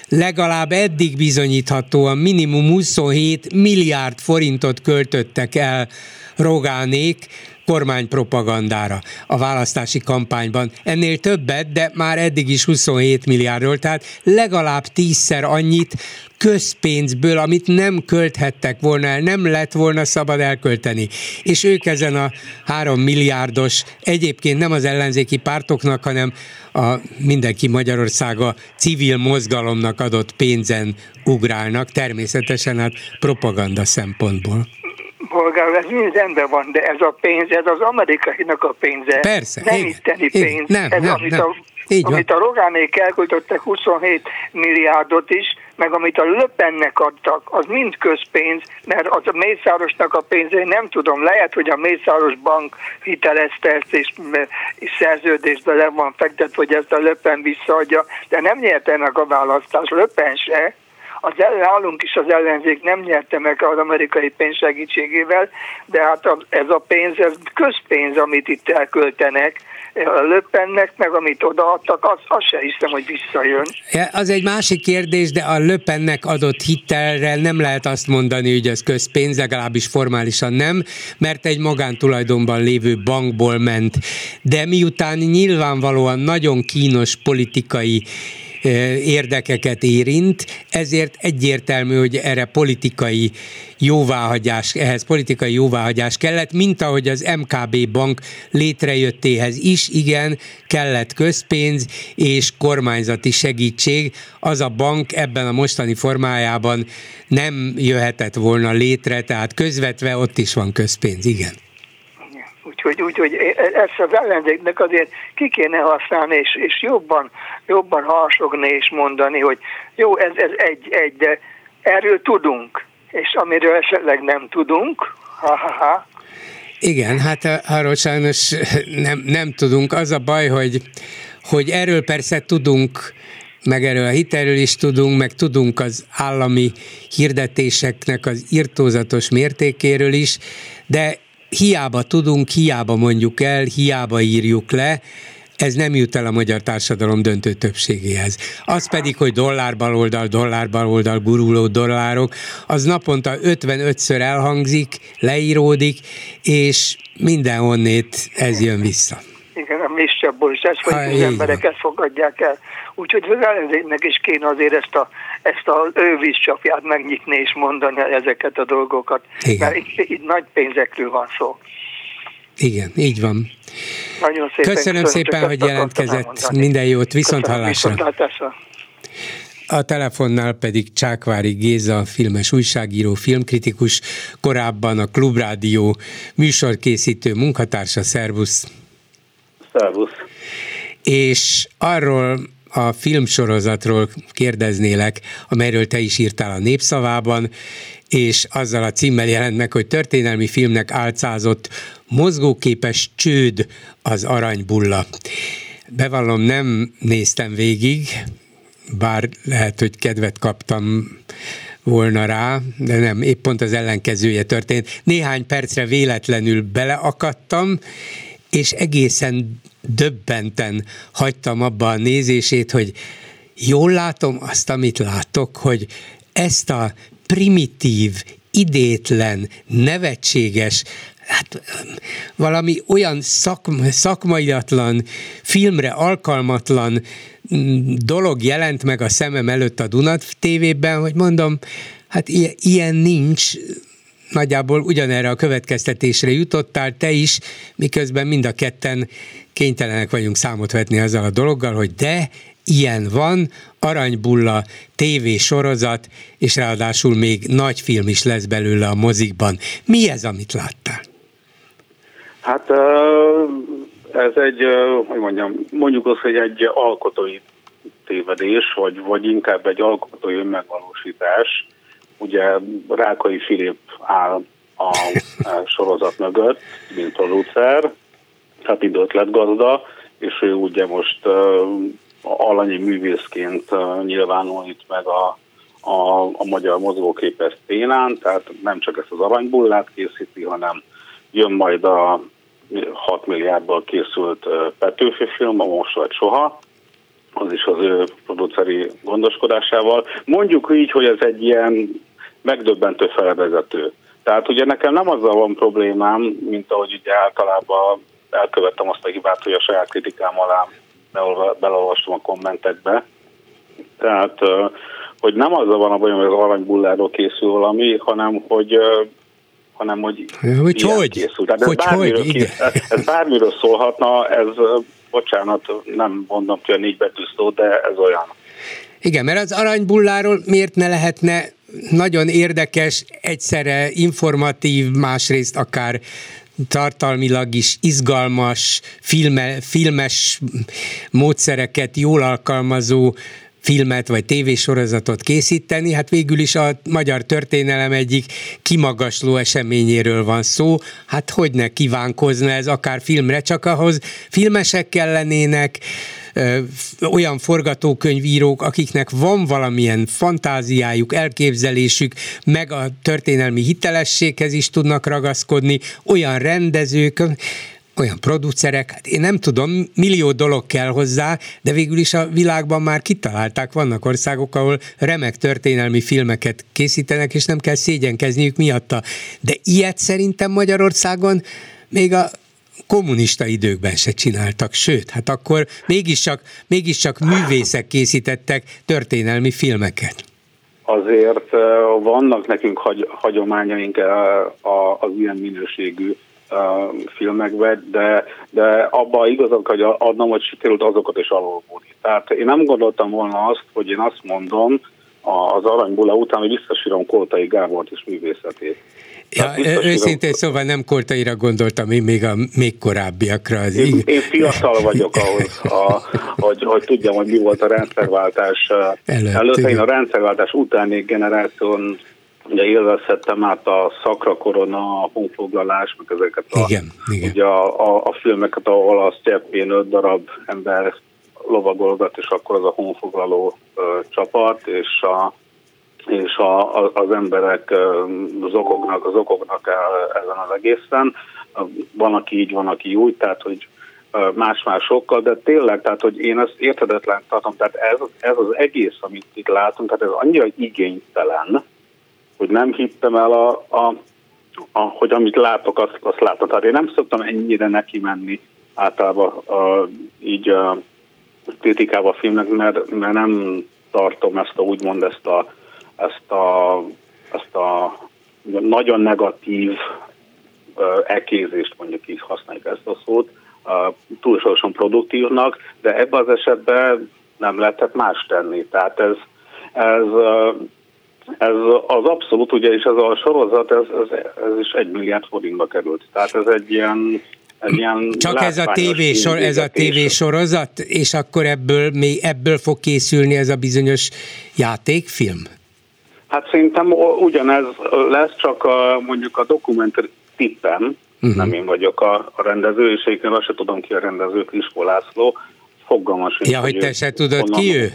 legalább eddig bizonyíthatóan minimum 27 milliárd forintot költöttek el Rogánék kormánypropagandára a választási kampányban. Ennél többet, de már eddig is 27 milliárdról, tehát legalább tízszer annyit közpénzből, amit nem költhettek volna el, nem lett volna szabad elkölteni. És ők ezen a három milliárdos, egyébként nem az ellenzéki pártoknak, hanem a mindenki Magyarországa civil mozgalomnak adott pénzen ugrálnak, természetesen hát propaganda szempontból polgár, ez mind rendben van, de ez a pénz, ez az amerikainak a pénze. Persze. Nem itteni pénz. Nem, ez, nem, amit, nem. A, így amit a Rogánék elköltöttek 27 milliárdot is, meg amit a Löpennek adtak, az mind közpénz, mert az a Mészárosnak a pénzé nem tudom, lehet, hogy a Mészáros bank hitelezte ezt, és, és szerződésben le van fektet, hogy ezt a Löpen visszaadja, de nem nyerte meg a választás, Löpen se, az nálunk is az ellenzék nem nyerte meg az amerikai pénz segítségével, de hát ez a pénz, ez közpénz, amit itt elköltenek, löppennek, meg amit odaadtak, az, az se hiszem, hogy visszajön. Az egy másik kérdés, de a löppennek adott hitelre nem lehet azt mondani, hogy ez közpénz, legalábbis formálisan nem, mert egy magántulajdonban lévő bankból ment. De miután nyilvánvalóan nagyon kínos politikai érdekeket érint, ezért egyértelmű, hogy erre politikai jóváhagyás, ehhez politikai jóváhagyás kellett, mint ahogy az MKB bank létrejöttéhez is, igen, kellett közpénz és kormányzati segítség. Az a bank ebben a mostani formájában nem jöhetett volna létre, tehát közvetve ott is van közpénz, igen. Úgyhogy, úgyhogy ezt az ellenzéknek azért ki kéne használni, és, és jobban, jobban harsogni és mondani, hogy jó, ez, ez egy, egy, de erről tudunk, és amiről esetleg nem tudunk, ha-ha-ha. Igen, hát arról sajnos nem, nem tudunk. Az a baj, hogy, hogy erről persze tudunk, meg erről a hitelről is tudunk, meg tudunk az állami hirdetéseknek az irtózatos mértékéről is, de hiába tudunk, hiába mondjuk el, hiába írjuk le, ez nem jut el a magyar társadalom döntő többségéhez. Az pedig, hogy dollár baloldal, dollár baloldal, guruló dollárok, az naponta 55-ször elhangzik, leíródik, és mindenhonnét ez jön vissza. Igen, a miscsapból is ez, hogy ha, az embereket fogadják el. Úgyhogy az ellenzéknek is kéne azért ezt a, ezt a ő vízcsapját megnyitni és mondani ezeket a dolgokat. Igen. Mert itt, itt nagy pénzekről van szó. Igen, így van. Nagyon szépen köszönöm, köszönöm szépen, hogy jelentkezett. Minden jót, viszont hallásra. A telefonnál pedig Csákvári Géza, filmes újságíró, filmkritikus, korábban a Klubrádió műsorkészítő munkatársa, szervusz! Szervusz! És arról a filmsorozatról kérdeznélek, amelyről te is írtál a népszavában, és azzal a címmel jelent meg, hogy történelmi filmnek álcázott mozgóképes csőd az aranybulla. Bevallom, nem néztem végig, bár lehet, hogy kedvet kaptam volna rá, de nem, épp pont az ellenkezője történt. Néhány percre véletlenül beleakadtam, és egészen döbbenten hagytam abba a nézését, hogy jól látom azt, amit látok, hogy ezt a primitív, idétlen, nevetséges, hát valami olyan szakma, szakmaiatlan, filmre alkalmatlan mm, dolog jelent meg a szemem előtt a Dunat tévében, hogy mondom, hát ilyen nincs, nagyjából ugyanerre a következtetésre jutottál te is, miközben mind a ketten kénytelenek vagyunk számot vetni azzal a dologgal, hogy de ilyen van, Aranybulla TV sorozat, és ráadásul még nagy film is lesz belőle a mozikban. Mi ez, amit láttál? Hát ez egy, hogy mondjam, mondjuk azt, hogy egy alkotói tévedés, vagy, vagy inkább egy alkotói önmegvalósítás. Ugye Rákai Filip áll a sorozat mögött, mint producer, hát időt lett és ő ugye most alanyi művészként nyilvánul itt meg a, a, a magyar mozgóképes ténán, tehát nem csak ezt az aranybullát készíti, hanem jön majd a 6 milliárdból készült Petőfi film, a Most vagy Soha, az is az ő produceri gondoskodásával. Mondjuk így, hogy ez egy ilyen megdöbbentő felvezető. Tehát ugye nekem nem azzal van problémám, mint ahogy ugye általában elkövettem azt a hibát, hogy a saját kritikám alá belolvastam a kommentekbe. Tehát, hogy nem azzal van a bajom, hogy az aranybulláról készül valami, hanem hogy hanem hogy, hogy hogy? készül. Tehát hogy, ez, bármiről hogy? Készül, ez bármiről szólhatna, ez bocsánat, nem mondom ki a négy betű szó, de ez olyan. Igen, mert az aranybulláról miért ne lehetne nagyon érdekes, egyszerre informatív, másrészt akár tartalmilag is izgalmas, filme, filmes módszereket jól alkalmazó filmet vagy tévésorozatot készíteni, hát végül is a magyar történelem egyik kimagasló eseményéről van szó, hát hogy ne kívánkozna ez akár filmre, csak ahhoz filmesek kellenének, olyan forgatókönyvírók, akiknek van valamilyen fantáziájuk, elképzelésük, meg a történelmi hitelességhez is tudnak ragaszkodni, olyan rendezők, olyan producerek, hát én nem tudom, millió dolog kell hozzá, de végül is a világban már kitalálták, vannak országok, ahol remek történelmi filmeket készítenek, és nem kell szégyenkezniük miatta. De ilyet szerintem Magyarországon még a kommunista időkben se csináltak, sőt, hát akkor mégiscsak, mégiscsak művészek készítettek történelmi filmeket. Azért vannak nekünk hagy, hagyományaink az ilyen minőségű filmekbe, de, de abban igazak, hogy adnom, hogy sikerült azokat is alulbúni. Tehát én nem gondoltam volna azt, hogy én azt mondom az Aranybula után, hogy visszasírom Koltai Gábort is művészetét. Ja, őszintén szóval nem Koltaira gondoltam, én még a még korábbiakra. Az én, én fiatal vagyok ahhoz, a, hogy, hogy tudjam, hogy mi volt a rendszerváltás előtt. előtt én a rendszerváltás utáni generáción ugye élvezhettem át a szakra korona, a honfoglalás, meg ezeket a, igen, igen. Ugye a, a, a filmeket, ahol a sztyeppén öt darab ember lovagolgat, és akkor az a honfoglaló ö, csapat, és a és a, a, az emberek zokognak, zokognak el ezen az egészen. Van, aki így, van, aki úgy, tehát, hogy más-más sokkal, de tényleg, tehát, hogy én ezt értedetlen tartom, tehát ez, ez az egész, amit itt látunk, tehát ez annyira igénytelen, hogy nem hittem el, a, a, a, hogy amit látok, azt, azt látom. Tehát én nem szoktam ennyire neki menni általában a, így a kritikába a filmnek, mert, mert nem tartom ezt a úgymond ezt a, ezt a, ezt a nagyon negatív ekézést, mondjuk így használjuk ezt a szót, túlságosan produktívnak, de ebben az esetben nem lehetett más tenni. Tehát ez, ez ez az abszolút, ugye, és ez a sorozat, ez, ez, ez is egy milliárd forintba került. Tehát ez egy ilyen Csak ez a, TV sor, ez a TV sorozat, és akkor ebből, még ebből fog készülni ez a bizonyos játékfilm? Hát szerintem ugyanez lesz, csak a, mondjuk a dokumentar tippem, uh-huh. nem én vagyok a, a rendező, és én azt se tudom ki a rendező, Kriskó László, fogalmas. Ja, hogy te se tudod ki ő?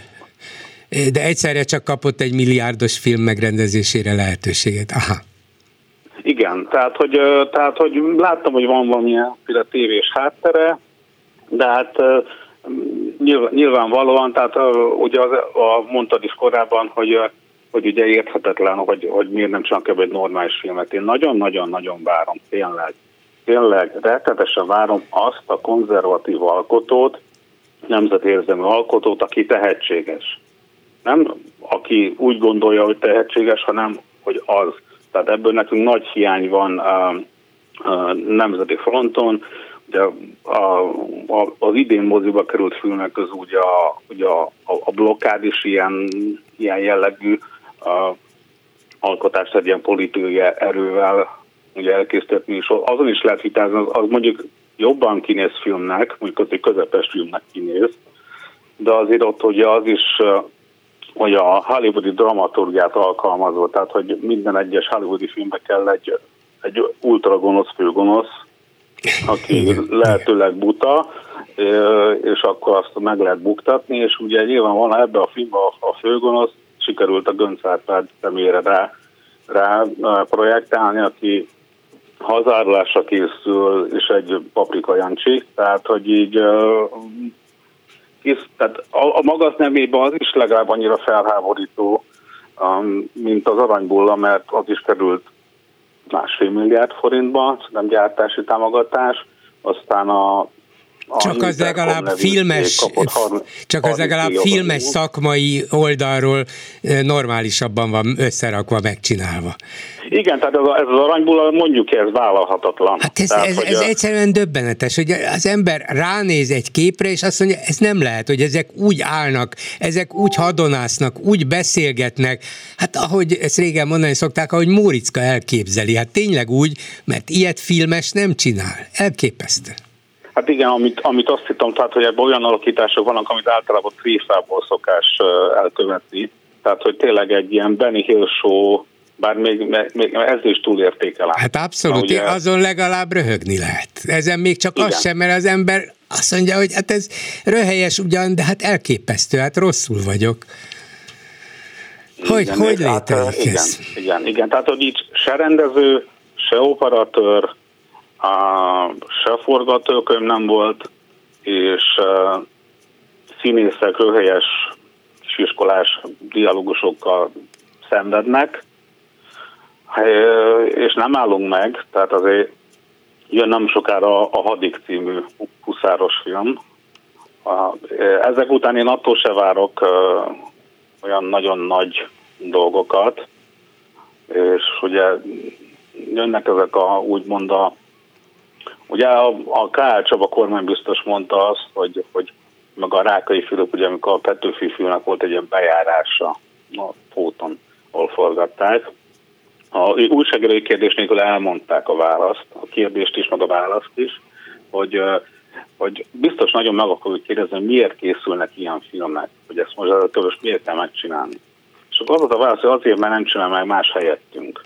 de egyszerre csak kapott egy milliárdos film megrendezésére lehetőséget. Aha. Igen, tehát hogy, tehát, hogy láttam, hogy van valamilyen tévés háttere, de hát nyilván, nyilvánvalóan, tehát ugye az, a, mondtad is korábban, hogy, hogy ugye érthetetlen, hogy, hogy miért nem csak egy normális filmet. Én nagyon-nagyon-nagyon várom, tényleg, tényleg rettetesen várom azt a konzervatív alkotót, nemzetérzemű alkotót, aki tehetséges nem aki úgy gondolja, hogy tehetséges, hanem hogy az. Tehát ebből nekünk nagy hiány van a, a nemzeti fronton. Ugye a, a, az idén moziba került filmek közül ugye a, ugye a, a blokkád is ilyen, ilyen jellegű a, alkotást egy ilyen politikai erővel ugye elkészített és azon is lehet vitázni, az, az mondjuk jobban kinéz filmnek, mondjuk az egy közepes filmnek kinéz, de azért ott ugye az is hogy a hollywoodi dramaturgiát alkalmazva, tehát hogy minden egyes hollywoodi filmbe kell egy, egy ultra gonosz főgonosz, aki lehetőleg buta, és akkor azt meg lehet buktatni, és ugye nyilván van ebbe a filmben a, a főgonosz, sikerült a Gönc Árpád személyre rá, rá projektálni, aki hazárulásra készül, és egy paprika jancsi, tehát hogy így hisz, tehát a, a magas nemében az is legalább annyira felháborító, um, mint az aranybulla, mert az is került másfél milliárd forintba, nem gyártási támogatás, aztán a csak az legalább filmes, csak az legalább filmes szakmai oldalról normálisabban van összerakva, megcsinálva. Igen, tehát ez, ez az aranyból mondjuk ez vállalhatatlan. Hát ez, tehát, ez, ez a... egyszerűen döbbenetes, hogy az ember ránéz egy képre, és azt mondja, ez nem lehet, hogy ezek úgy állnak, ezek úgy hadonásznak, úgy beszélgetnek, hát ahogy ezt régen mondani szokták, ahogy Móriczka elképzeli, hát tényleg úgy, mert ilyet filmes nem csinál. Elképesztő. Hát igen, amit, amit azt hittem, tehát, hogy ebben olyan alakítások vannak, amit általában tréfából szokás elkövetni. Tehát, hogy tényleg egy ilyen Benny Hill show, bár még, még ez is túlértékelem. Hát abszolút, ugye... azon legalább röhögni lehet. Ezen még csak Igen. az sem, mert az ember Azt mondja, hogy hát ez röhelyes ugyan, de hát elképesztő, hát rosszul vagyok. Hogy, igen, hogy hát, létezik hát, ez? Igen, igen, igen, tehát hogy így se rendező, se operatőr, se forgatókönyv nem volt, és színészek röhelyes iskolás dialógusokkal szenvednek, és nem állunk meg, tehát azért jön nem sokára a Hadik című huszáros film. Ezek után én attól se várok olyan nagyon nagy dolgokat, és ugye jönnek ezek a úgymond a Ugye a, a K.L. Csaba kormány biztos mondta azt, hogy, hogy meg a Rákai Fülöp, ugye amikor a Petőfi filmnek volt egy ilyen bejárása a fóton, ahol forgatták. A újságírói kérdés nélkül elmondták a választ, a kérdést is, meg a választ is, hogy, hogy biztos nagyon meg akarjuk kérdezni, hogy miért készülnek ilyen filmek, hogy ezt most a törös miért kell megcsinálni. És akkor az a válasz, hogy azért, mert nem csinál meg más helyettünk.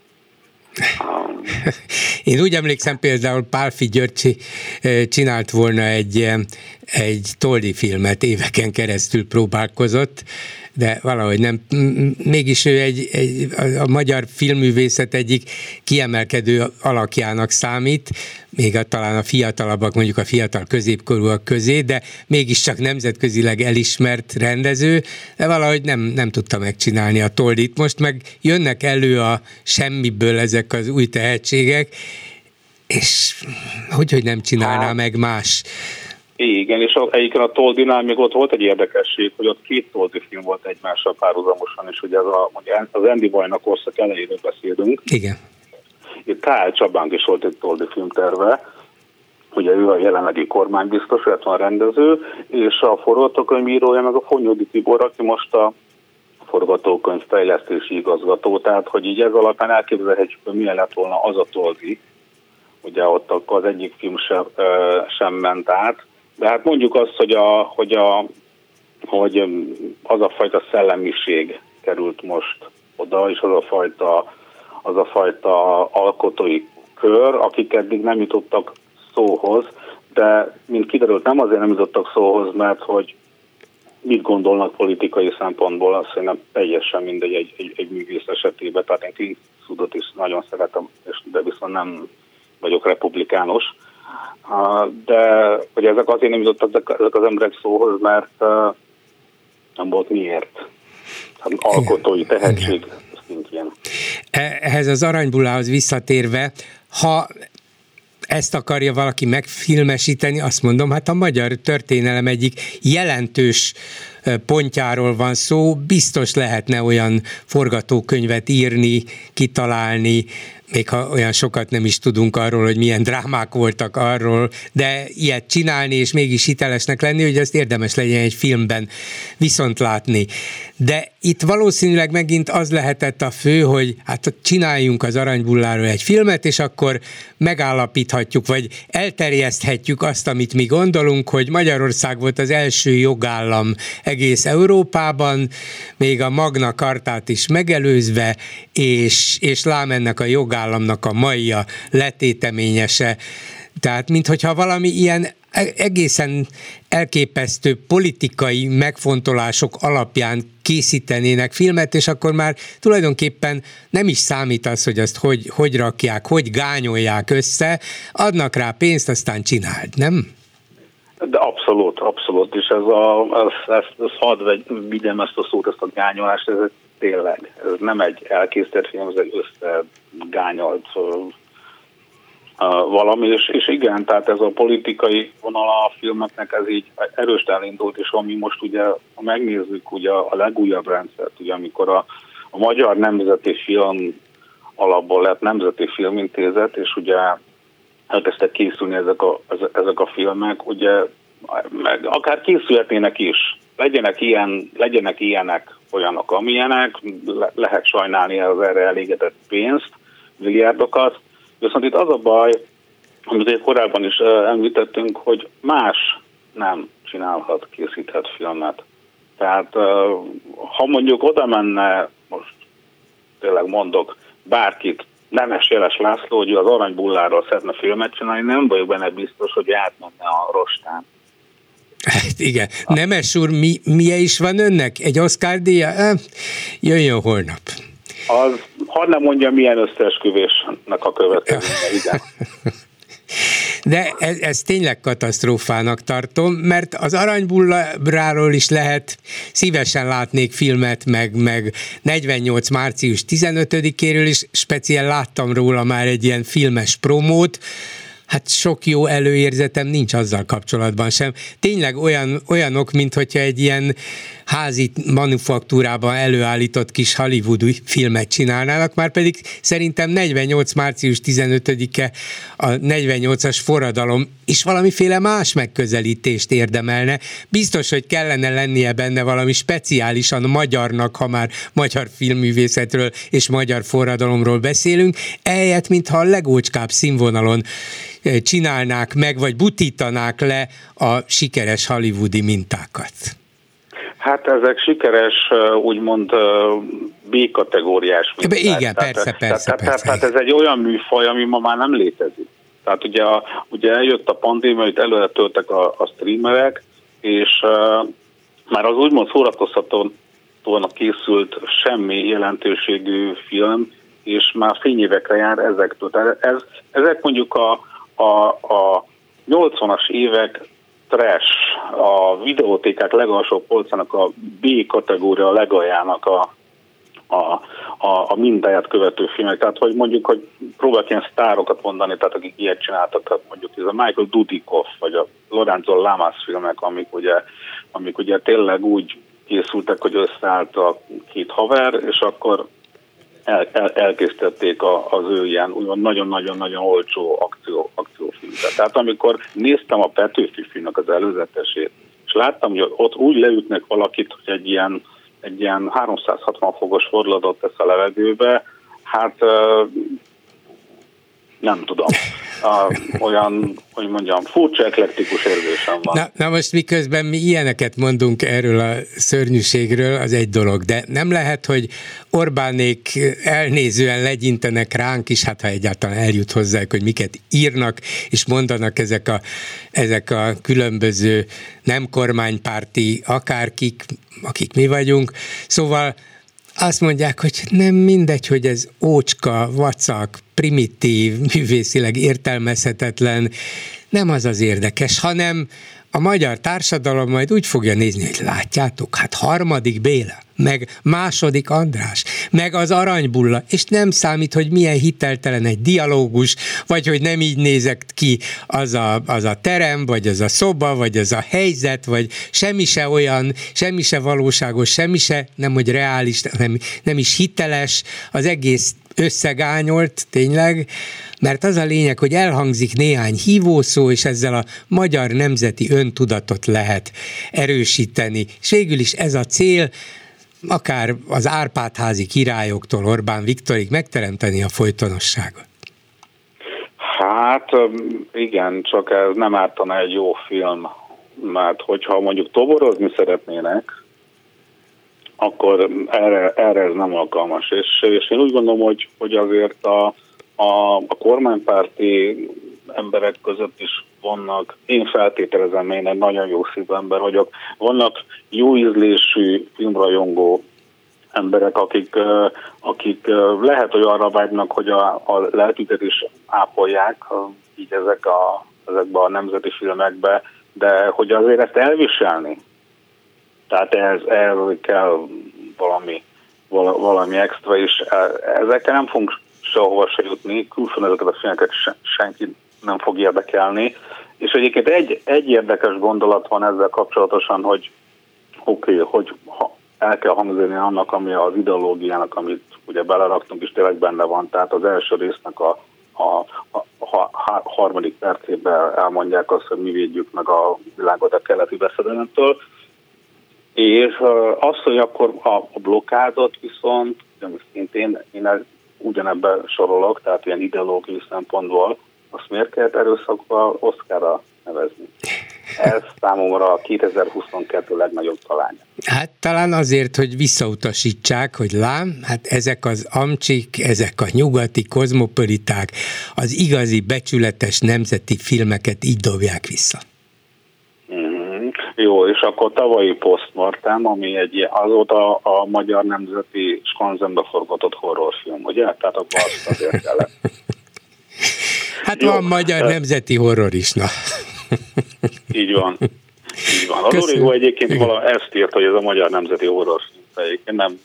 Én úgy emlékszem például Pálfi Györgyi csinált volna egy, egy Toldi filmet, éveken keresztül próbálkozott, de valahogy nem. Mégis ő egy, egy, a magyar filmművészet egyik kiemelkedő alakjának számít, még a, talán a fiatalabbak, mondjuk a fiatal középkorúak közé, de mégiscsak nemzetközileg elismert rendező, de valahogy nem, nem tudta megcsinálni a toldit. Most meg jönnek elő a semmiből ezek az új tehetségek, és hogy, hogy nem csinálná hát. meg más igen, és egyébként a Toldinál még ott volt egy érdekesség, hogy ott két Toldi film volt egymással párhuzamosan, és ugye az, a, az Andy Bajnak korszak elejéről beszélünk. Igen. Itt Kál Csabánk is volt egy Toldi filmterve, ugye ő a jelenlegi kormánybiztos, illetve a rendező, és a forgatókönyvírója meg a Fonyódi Tibor, aki most a forgatókönyv fejlesztési igazgató, tehát hogy így ez alapján elképzelhetjük, hogy milyen lett volna az a Toldi, ugye ott akkor az egyik film sem, sem ment át, de hát mondjuk azt, hogy, a, hogy, a, hogy az a fajta szellemiség került most oda, és az a fajta, az a fajta alkotói kör, akik eddig nem jutottak szóhoz, de mint kiderült, nem azért nem jutottak szóhoz, mert hogy mit gondolnak politikai szempontból, azt szerintem teljesen mindegy egy, egy, egy művész esetében, tehát én Clint is nagyon szeretem, de viszont nem vagyok republikánus, de hogy ezek azért nem jutottak ezek az emberek szóhoz, mert nem volt miért. Hát alkotói tehetség szintjén. Ehhez az aranybullához visszatérve, ha ezt akarja valaki megfilmesíteni, azt mondom, hát a magyar történelem egyik jelentős pontjáról van szó, biztos lehetne olyan forgatókönyvet írni, kitalálni, még ha olyan sokat nem is tudunk arról, hogy milyen drámák voltak arról, de ilyet csinálni és mégis hitelesnek lenni, hogy ezt érdemes legyen egy filmben viszont látni. De itt valószínűleg megint az lehetett a fő, hogy hát csináljunk az aranybulláról egy filmet, és akkor megállapíthatjuk, vagy elterjeszthetjük azt, amit mi gondolunk, hogy Magyarország volt az első jogállam egész Európában, még a Magna Kartát is megelőzve, és, és lám ennek a jogállamnak a mai a letéteményese. Tehát, minthogyha valami ilyen e-, egészen elképesztő politikai megfontolások alapján készítenének filmet, és akkor már tulajdonképpen nem is számít az, hogy azt hogy, hogy rakják, hogy gányolják össze, adnak rá pénzt, aztán csináld, nem? De abszolút, abszolút, és ez a, ez, ez, ez hadd vigyem ezt a szót, ezt a gányolást, ez tényleg, ez nem egy elkészített film, ez egy összegányolt valami, és, és igen, tehát ez a politikai vonala a filmeknek ez így erős elindult, és ami most ugye, ha megnézzük ugye a legújabb rendszert, ugye amikor a, a Magyar Nemzeti Film alapból lett Nemzeti Filmintézet, és ugye elkezdtek készülni ezek a, ezek a filmek, ugye meg akár készülhetnének is, legyenek, ilyen, legyenek ilyenek, olyanok, amilyenek, le, lehet sajnálni az erre elégetett pénzt, milliárdokat, viszont itt az a baj, amit korábban is említettünk, hogy más nem csinálhat, készíthet filmet. Tehát ha mondjuk oda menne, most tényleg mondok, bárkit, Nemes Jeles László, hogy az Aranybulláról szeretne filmet csinálni, nem vagyok benne biztos, hogy átmenne a rostán. Hát igen. Nemes úr, mi, milyen is van önnek? Egy Oscar díja? Jöjjön holnap. Az, hadd nem mondja, milyen összeesküvésnek a következménye, igen. De ez, ez tényleg katasztrófának tartom, mert az aranybulláról is lehet, szívesen látnék filmet, meg, meg 48. március 15-éről is, speciál láttam róla már egy ilyen filmes promót, hát sok jó előérzetem nincs azzal kapcsolatban sem. Tényleg olyan, olyanok, mint hogyha egy ilyen házi manufaktúrában előállított kis hollywoodi filmet csinálnának, már pedig szerintem 48. március 15-e a 48-as forradalom és valamiféle más megközelítést érdemelne. Biztos, hogy kellene lennie benne valami speciálisan magyarnak, ha már magyar filmművészetről és magyar forradalomról beszélünk, eljött, mintha a legócskább színvonalon csinálnák meg, vagy butítanák le a sikeres hollywoodi mintákat. Hát ezek sikeres, úgymond B-kategóriás minták. Igen, tehát, persze, persze, tehát, persze. Tehát ez egy olyan műfaj, ami ma már nem létezik. Tehát ugye, a, ugye eljött a pandémia, hogy előre töltek a, a streamerek, és uh, már az úgymond szórakoztatóan készült semmi jelentőségű film, és már fényévekre jár ezektől. Tehát ez, ezek mondjuk a, a, a 80-as évek trash, a videótékák legalsó polcának a B kategória legaljának a, a, a, a mindáját követő filmek. Tehát, hogy mondjuk, hogy próbálok ilyen sztárokat mondani, tehát akik ilyet csináltak, tehát mondjuk ez a Michael Dudikoff, vagy a Lorenzo Lamas filmek, amik ugye, amik ugye tényleg úgy készültek, hogy összeállt a két haver, és akkor el, el, elkészítették a, az ő ilyen nagyon-nagyon-nagyon olcsó akció, akciófilmet. Tehát amikor néztem a Petőfi filmnek az előzetesét, és láttam, hogy ott úgy leütnek valakit, hogy egy ilyen, egy ilyen 360 fokos fordulatot tesz a levegőbe, hát nem tudom olyan, hogy mondjam, furcsa eklektikus érzésem van. Na, na most miközben mi ilyeneket mondunk erről a szörnyűségről, az egy dolog, de nem lehet, hogy Orbánék elnézően legyintenek ránk is, hát ha egyáltalán eljut hozzá, hogy miket írnak és mondanak ezek a, ezek a különböző nem kormánypárti akárkik, akik mi vagyunk. Szóval azt mondják, hogy nem mindegy, hogy ez ócska, vacak, primitív, művészileg értelmezhetetlen, nem az az érdekes, hanem a magyar társadalom majd úgy fogja nézni, hogy látjátok, hát harmadik Béla, meg második András, meg az aranybulla, és nem számít, hogy milyen hiteltelen egy dialógus, vagy hogy nem így nézek ki az a, az a terem, vagy az a szoba, vagy az a helyzet, vagy semmi se olyan, semmi se valóságos, semmi se, nem hogy reális, nem, nem is hiteles, az egész összegányolt tényleg, mert az a lényeg, hogy elhangzik néhány hívószó, és ezzel a magyar nemzeti öntudatot lehet erősíteni. És végül is ez a cél, akár az Árpádházi királyoktól Orbán Viktorig megteremteni a folytonosságot. Hát igen, csak ez nem ártana egy jó film, mert hogyha mondjuk toborozni szeretnének, akkor erre, erre ez nem alkalmas. És, és én úgy gondolom, hogy, hogy azért a, a, a kormánypárti emberek között is vannak, én feltételezem, én egy nagyon jó szívű ember vagyok, vannak jó ízlésű filmrajongó emberek, akik, akik lehet, hogy arra vágynak, hogy a, a lelküket is ápolják, így ezek a, ezekbe a nemzeti filmekbe, de hogy azért ezt elviselni, tehát ehhez, ehhez kell valami, valami extra, és ezekkel nem fogunk sehova se jutni, külföldön ezeket a filmeket senki nem fog érdekelni. És egyébként egy, egy érdekes gondolat van ezzel kapcsolatosan, hogy oké, okay, hogy ha el kell hangzani annak, ami az ideológiának, amit ugye beleraktunk, és tényleg benne van. Tehát az első résznek a, a, a, a, harmadik percében elmondják azt, hogy mi védjük meg a világot a keleti veszedelemtől. És az, hogy akkor a blokkádot viszont, szintén én ugyanebben sorolok, tehát ilyen ideológiai szempontból, azt miért kellett erőszakba Oszkára nevezni? Ez számomra a 2022 legnagyobb talánya. Hát talán azért, hogy visszautasítsák, hogy lám, hát ezek az amcsik, ezek a nyugati kozmopoliták az igazi becsületes nemzeti filmeket így dobják vissza. Jó, és akkor tavalyi postmortem, ami egy azóta a magyar nemzeti skanzenbe forgatott horrorfilm, ugye? Tehát akkor azt azért kellett. Hát Jó. van magyar nemzeti horror is, na. Így van. Így van. Az Origo egyébként vala ezt írt, hogy ez a magyar nemzeti horrorfilm. Egyébként nem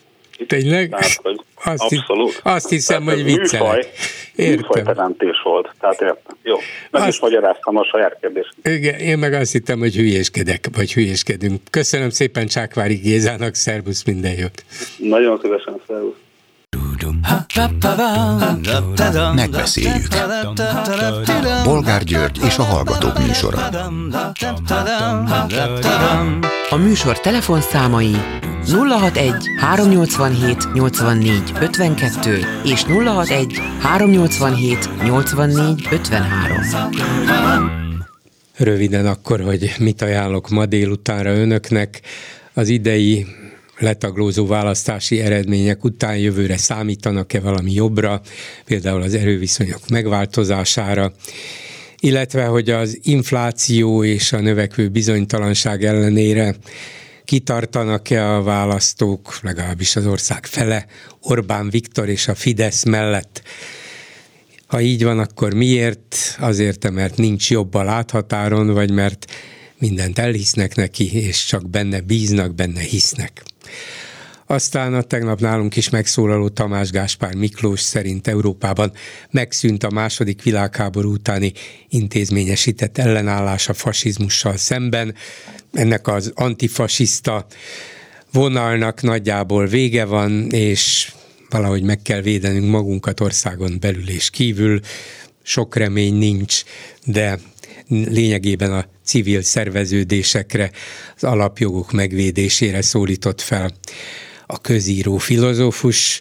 Tényleg? Tehát, hogy azt abszolút. Azt hiszem, tehát hogy viccelek. Értem. teremtés volt. Tehát értem. Jó. Meg azt, is magyaráztam a saját kérdést. Igen, én meg azt hittem, hogy hülyéskedek, vagy hülyéskedünk. Köszönöm szépen Csákvári Gézának, szervusz, minden jót. Nagyon szívesen, szervusz. Megbeszéljük. Bolgár György és a Hallgatók műsora. A műsor telefonszámai 061 387 84 52 és 061 387 84 53. Röviden akkor, hogy mit ajánlok ma délutánra önöknek. Az idei letaglózó választási eredmények után jövőre számítanak-e valami jobbra, például az erőviszonyok megváltozására, illetve hogy az infláció és a növekvő bizonytalanság ellenére kitartanak-e a választók, legalábbis az ország fele, Orbán Viktor és a Fidesz mellett. Ha így van, akkor miért? Azért, mert nincs jobb a láthatáron, vagy mert mindent elhisznek neki, és csak benne bíznak, benne hisznek. Aztán a tegnap nálunk is megszólaló Tamás Gáspár Miklós szerint Európában megszűnt a második világháború utáni intézményesített ellenállás a fasizmussal szemben. Ennek az antifasiszta vonalnak nagyjából vége van, és valahogy meg kell védenünk magunkat országon belül és kívül. Sok remény nincs, de lényegében a civil szerveződésekre, az alapjogok megvédésére szólított fel a közíró filozófus,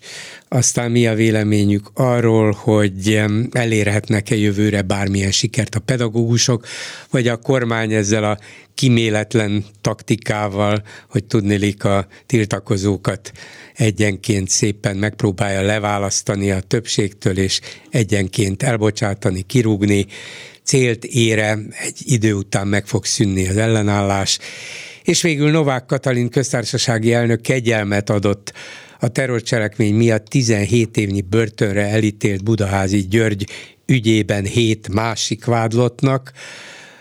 aztán mi a véleményük arról, hogy elérhetnek-e jövőre bármilyen sikert a pedagógusok, vagy a kormány ezzel a kiméletlen taktikával, hogy tudnélik a tiltakozókat egyenként szépen megpróbálja leválasztani a többségtől, és egyenként elbocsátani, kirúgni, célt ére, egy idő után meg fog szűnni az ellenállás, és végül Novák Katalin köztársasági elnök kegyelmet adott a terrorcselekmény miatt 17 évnyi börtönre elítélt Budaházi György ügyében hét másik vádlottnak,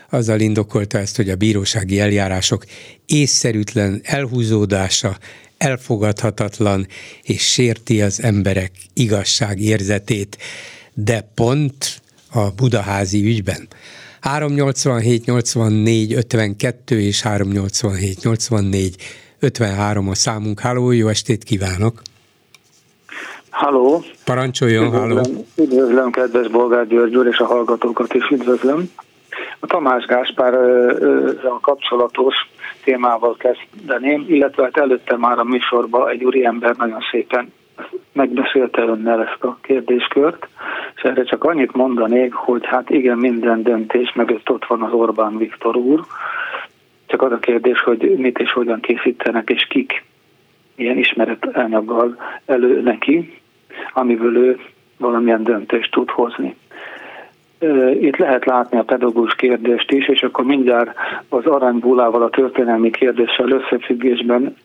azzal indokolta ezt, hogy a bírósági eljárások észszerűtlen elhúzódása elfogadhatatlan és sérti az emberek igazságérzetét, de pont a budaházi ügyben. 387 84 52 és 387 84 53 a számunk. Háló, jó estét kívánok! Halló! Parancsoljon, halló! Üdvözlöm, kedves Bolgár György úr, és a hallgatókat is üdvözlöm. A Tamás Gáspár a kapcsolatos témával kezdeném, illetve hát előtte már a műsorban egy úriember nagyon szépen megbeszélte önnel ezt a kérdéskört, és erre csak annyit mondanék, hogy hát igen, minden döntés mögött ott van az Orbán Viktor úr, csak az a kérdés, hogy mit és hogyan készítenek, és kik ilyen ismeret anyaggal elő neki, amiből ő valamilyen döntést tud hozni. Itt lehet látni a pedagógus kérdést is, és akkor mindjárt az aranybúlával, a történelmi kérdéssel összefüggésben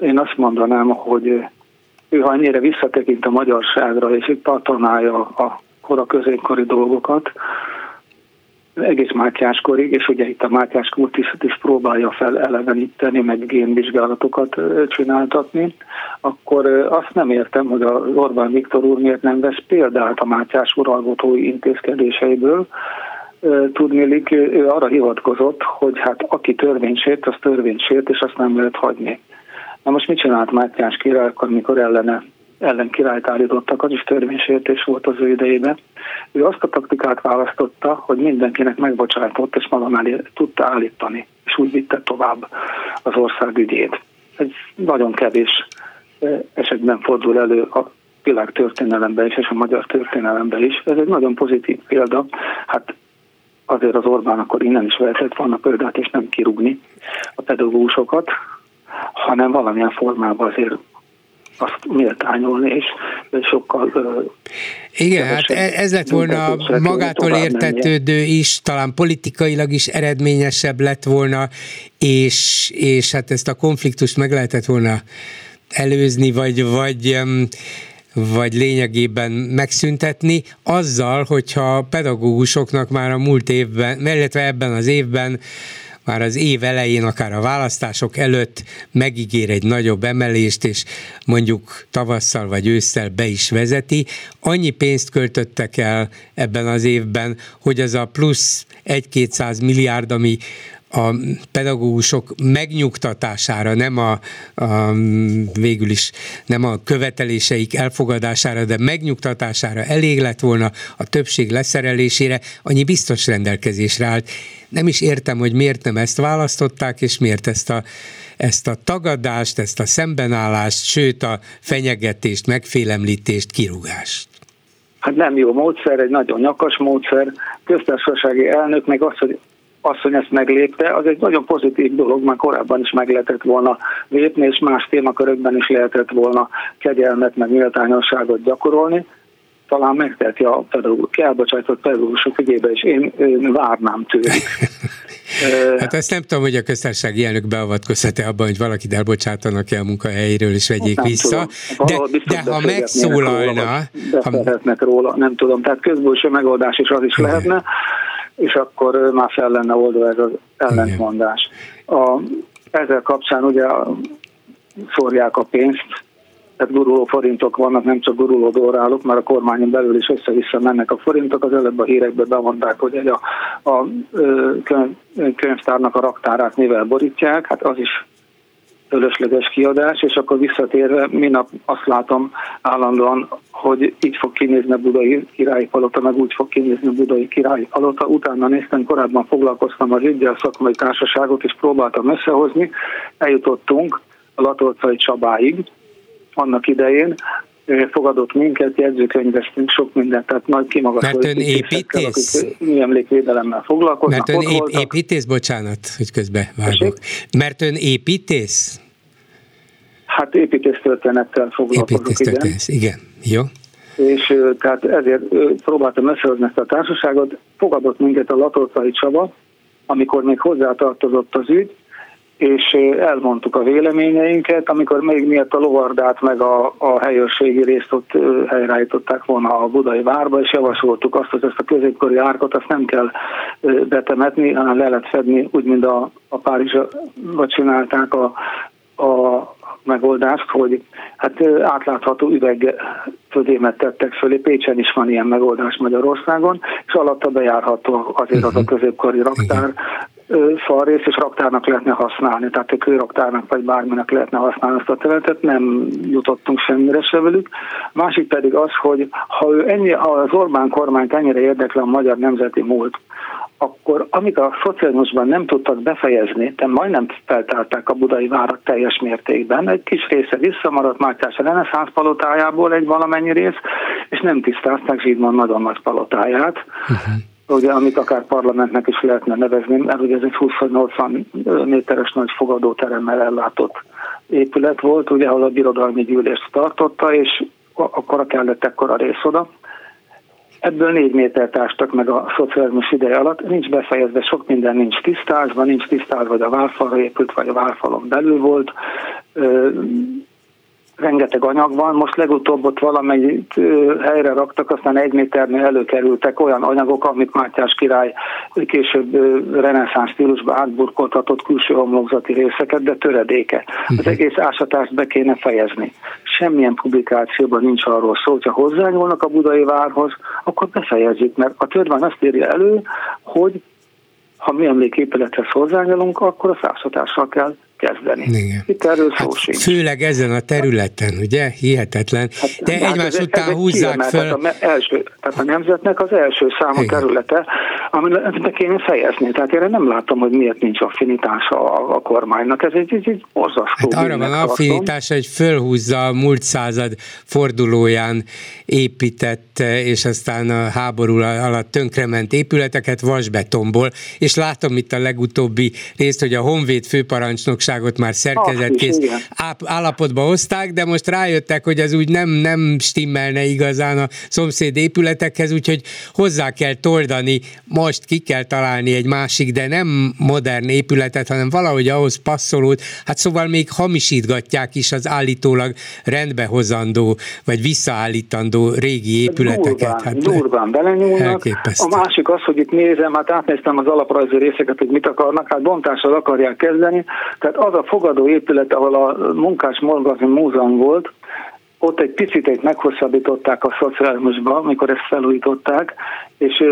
én azt mondanám, hogy ő ha ennyire visszatekint a magyarságra, és itt patonálja a kora középkori dolgokat, egész Mátyáskorig, és ugye itt a Mátyás kultisztot is próbálja fel eleveníteni, meg génvizsgálatokat csináltatni, akkor azt nem értem, hogy az Orbán Viktor úr miért nem vesz példát a Mátyás uralkotói intézkedéseiből, tudnélik, ő arra hivatkozott, hogy hát aki törvénysért, az törvénysért, és azt nem lehet hagyni. Na most mit csinált Mátyás király, akkor mikor ellene ellen királyt állítottak, az is törvénysértés volt az ő idejében. Ő azt a taktikát választotta, hogy mindenkinek megbocsájtott, és maga mellé tudta állítani, és úgy vitte tovább az ország ügyét. Ez nagyon kevés esetben fordul elő a világ történelemben is, és a magyar történelemben is. Ez egy nagyon pozitív példa. Hát azért az Orbán akkor innen is vehetett volna példát, és nem kirúgni a pedagógusokat, hanem valamilyen formában azért azt méltányolni, és sokkal igen, hát e- ez lett volna magától értetődő is, talán politikailag is eredményesebb lett volna, és, és hát ezt a konfliktust meg lehetett volna előzni, vagy, vagy vagy lényegében megszüntetni, azzal, hogyha pedagógusoknak már a múlt évben, illetve ebben az évben már az év elején, akár a választások előtt megígér egy nagyobb emelést, és mondjuk tavasszal vagy ősszel be is vezeti. Annyi pénzt költöttek el ebben az évben, hogy az a plusz 1-200 milliárd, ami a pedagógusok megnyugtatására, nem a, a végül is nem a követeléseik elfogadására, de megnyugtatására elég lett volna a többség leszerelésére, annyi biztos rendelkezésre állt. Nem is értem, hogy miért nem ezt választották, és miért ezt a, ezt a tagadást, ezt a szembenállást, sőt a fenyegetést, megfélemlítést, kirúgást. Hát nem jó módszer, egy nagyon nyakas módszer. Köztársasági elnök meg az, hogy asszony ezt meglépte, az egy nagyon pozitív dolog, már korábban is meg lehetett volna lépni, és más témakörökben is lehetett volna kegyelmet, meg méltányosságot gyakorolni. Talán megteheti a pedagógus, elbocsájtott pedagógusok ügyébe, és én, én várnám tőlük. Hát ezt nem tudom, hogy a köztársasági elnök beavatkozhat-e abban, hogy valakit elbocsátanak el a munkahelyéről és vegyék nem vissza. Tudom. De, de ha megszólalna... Róla, ha... róla, nem tudom. Tehát közbülső megoldás is az is Igen. lehetne és akkor már fel lenne oldva ez az ellentmondás. A, ezzel kapcsán ugye szórják a pénzt, tehát guruló forintok vannak, nem csak guruló dorálok, mert a kormányon belül is össze-vissza mennek a forintok. Az előbb a hírekben bemondták, hogy egy a, a könyv, könyvtárnak a raktárát mivel borítják, hát az is fölösleges kiadás, és akkor visszatérve minap azt látom állandóan, hogy így fog kinézni a budai királyi palota, meg úgy fog kinézni a budai királyi palota. Utána néztem, korábban foglalkoztam az ügyel szakmai társaságot, és próbáltam összehozni. Eljutottunk a Latolcai Csabáig, annak idején, fogadott minket, jegyzőkönyveztünk sok mindent, tehát nagy kimagasló Mert ön építész? Mi emlékvédelemmel foglalkoznak. Mert ön ép, építész, bocsánat, hogy közbe vágok. Mert ön építész? Hát építésztörténettel foglalkozok, Építésztörténet, igen. igen. Jó. És tehát ezért próbáltam összehozni ezt a társaságot. Fogadott minket a Latolcai Csaba, amikor még hozzátartozott az ügy, és elmondtuk a véleményeinket, amikor még miatt a lovardát meg a, a helyőrségi részt ott helyreállították volna a budai várba, és javasoltuk azt, hogy ezt a középkori árkot azt nem kell betemetni, hanem le lehet fedni, úgy, mint a, a Párizsba csinálták a, a megoldást, hogy hát átlátható üveg födémet tettek fölé, Pécsen is van ilyen megoldás Magyarországon, és alatta bejárható azért az a középkori raktár, falrész és raktárnak lehetne használni, tehát a kőraktárnak vagy bárminek lehetne használni azt a területet, nem jutottunk semmire se velük. Másik pedig az, hogy ha ő ennyi, az Orbán kormányt ennyire érdekli a magyar nemzeti múlt, akkor amit a szocializmusban nem tudtak befejezni, de majdnem feltárták a budai várat teljes mértékben, egy kis része visszamaradt Mátyás a reneszánsz palotájából egy valamennyi rész, és nem tisztázták Zsigmond nagyon nagy palotáját. Uh-huh ugye, amit akár parlamentnek is lehetne nevezni, mert ugye ez egy 20-80 méteres nagy fogadóteremmel ellátott épület volt, ugye, ahol a birodalmi gyűlést tartotta, és akkor kellett ekkora rész oda. Ebből négy métert ástak meg a szocializmus ideje alatt, nincs befejezve, sok minden nincs tisztázva, nincs tisztázva, hogy a válfalra épült, vagy a válfalon belül volt rengeteg anyag van, most legutóbb ott valamennyit helyre raktak, aztán egy méternél előkerültek olyan anyagok, amit Mátyás király később reneszánsz stílusba átburkoltatott külső homlokzati részeket, de töredéke. Az mhm. egész ásatást be kéne fejezni. Semmilyen publikációban nincs arról szó, hogyha hozzányúlnak a budai várhoz, akkor befejezzük, mert a törvény azt írja elő, hogy ha mi emléképülethez hozzányúlunk, akkor a százatással kell kezdeni. Igen. Itt erről szó hát sincs. Főleg ezen a területen, ugye? Hihetetlen. Hát, De hát egymás ez, után ez húzzák föl. Tehát a, első, tehát a nemzetnek az első számú Igen. területe, amit kéne fejezni. Tehát én nem látom, hogy miért nincs affinitása a, a kormánynak. Ez egy, egy, egy borzasztó. Hát arra van affinitása, hogy fölhúzza a múlt század fordulóján épített, és aztán a háború alatt tönkrement épületeket vasbetonból, és látom itt a legutóbbi részt, hogy a Honvéd főparancsnokságot már szerkezetkész állapotba hozták, de most rájöttek, hogy ez úgy nem, nem stimmelne igazán a szomszéd épületekhez, úgyhogy hozzá kell toldani, most ki kell találni egy másik, de nem modern épületet, hanem valahogy ahhoz passzolót, hát szóval még hamisítgatják is az állítólag rendbehozandó, vagy visszaállítandó régi épületeket. Durván, hát durván belenyúlnak. A másik az, hogy itt nézem, hát átnéztem az alaprajzi részeket, hogy mit akarnak, hát bontással akarják kezdeni. Tehát az a fogadó épület, ahol a munkás Morgazi Múzeum volt, ott egy picit meghosszabbították a szocializmusba, amikor ezt felújították, és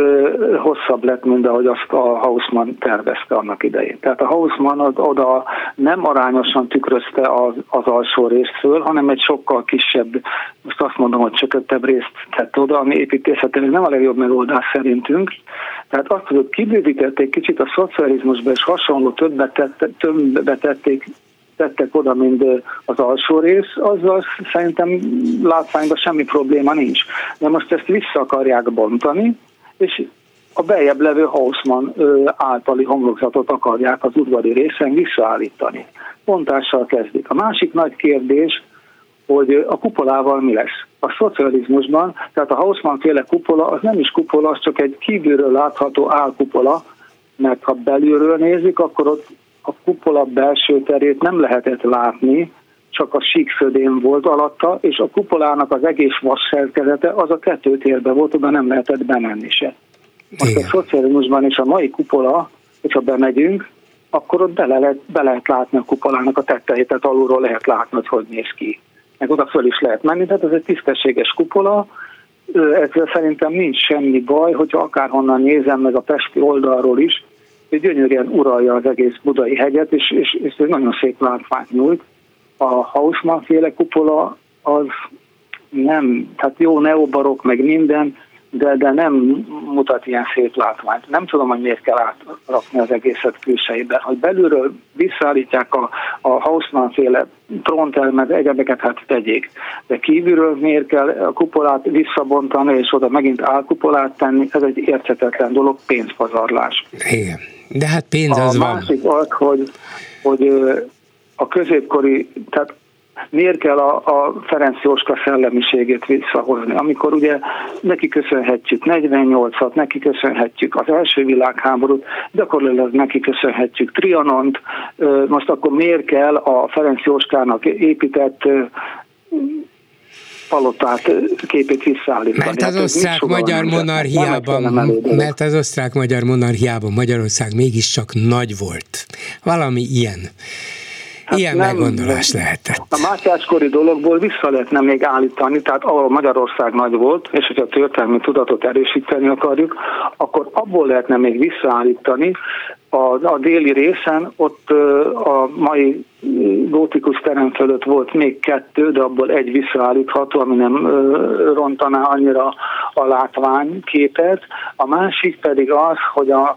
hosszabb lett, mint ahogy azt a Hausmann tervezte annak idején. Tehát a Hausmann az, oda nem arányosan tükrözte az, az alsó részt föl, hanem egy sokkal kisebb, most azt mondom, hogy csököttebb részt tett oda, ami építészetileg nem a legjobb megoldás szerintünk. Tehát azt, hogy kibővítették kicsit a szocializmusba, és hasonló többet, tette, többet tették tettek oda, mint az alsó rész, azzal szerintem látványban semmi probléma nincs. De most ezt vissza akarják bontani, és a bejebb levő Hausmann általi homlokzatot akarják az udvari részen visszaállítani. Pontással kezdik. A másik nagy kérdés, hogy a kupolával mi lesz. A szocializmusban, tehát a Hausmann féle kupola, az nem is kupola, az csak egy kívülről látható álkupola, mert ha belülről nézik, akkor ott a kupola belső terét nem lehetett látni, csak a síkfödén volt alatta, és a kupolának az egész vas szerkezete az a kettő térbe volt, oda nem lehetett bemenni se. Most a szocializmusban is a mai kupola, hogyha bemegyünk, akkor ott bele lehet, be lehet látni a kupolának a tettejét, tehát alulról lehet látni, hogy hogy néz ki. Meg oda föl is lehet menni, tehát ez egy tisztességes kupola, ezzel szerintem nincs semmi baj, hogyha akárhonnan nézem meg a Pesti oldalról is, gyönyörűen uralja az egész budai hegyet, és, és, és ez nagyon szép látvány nyújt. A Hausmann féle kupola az nem, tehát jó neobarok, meg minden, de, de nem mutat ilyen szép látványt. Nem tudom, hogy miért kell átrakni az egészet külsejében. Hogy belülről visszaállítják a, a Hausmann féle tróntelmet, egyebeket hát tegyék. De kívülről miért kell a kupolát visszabontani, és oda megint álkupolát tenni, ez egy érthetetlen dolog, pénzpazarlás. Igen. De hát pénz az a van. A másik az, hogy, hogy a középkori, tehát miért kell a, a Ferenc Jóska szellemiségét visszahozni, amikor ugye neki köszönhetjük 48-at, neki köszönhetjük az első világháborút, gyakorlatilag neki köszönhetjük Trianont, most akkor miért kell a Ferenc Jóskának épített palotát képét visszaállítani. Mert az hát osztrák-magyar monarchiában, mert az osztrák-magyar monarchiában Magyarország mégiscsak nagy volt. Valami ilyen. Hát Ilyen nem, meggondolás lehetett. A Mátyáskori dologból vissza lehetne még állítani, tehát ahol Magyarország nagy volt, és hogyha a történelmi tudatot erősíteni akarjuk, akkor abból lehetne még visszaállítani, a, a déli részen ott a mai gótikus terem fölött volt még kettő, de abból egy visszaállítható, ami nem rontaná annyira a látványképet. A másik pedig az, hogy a,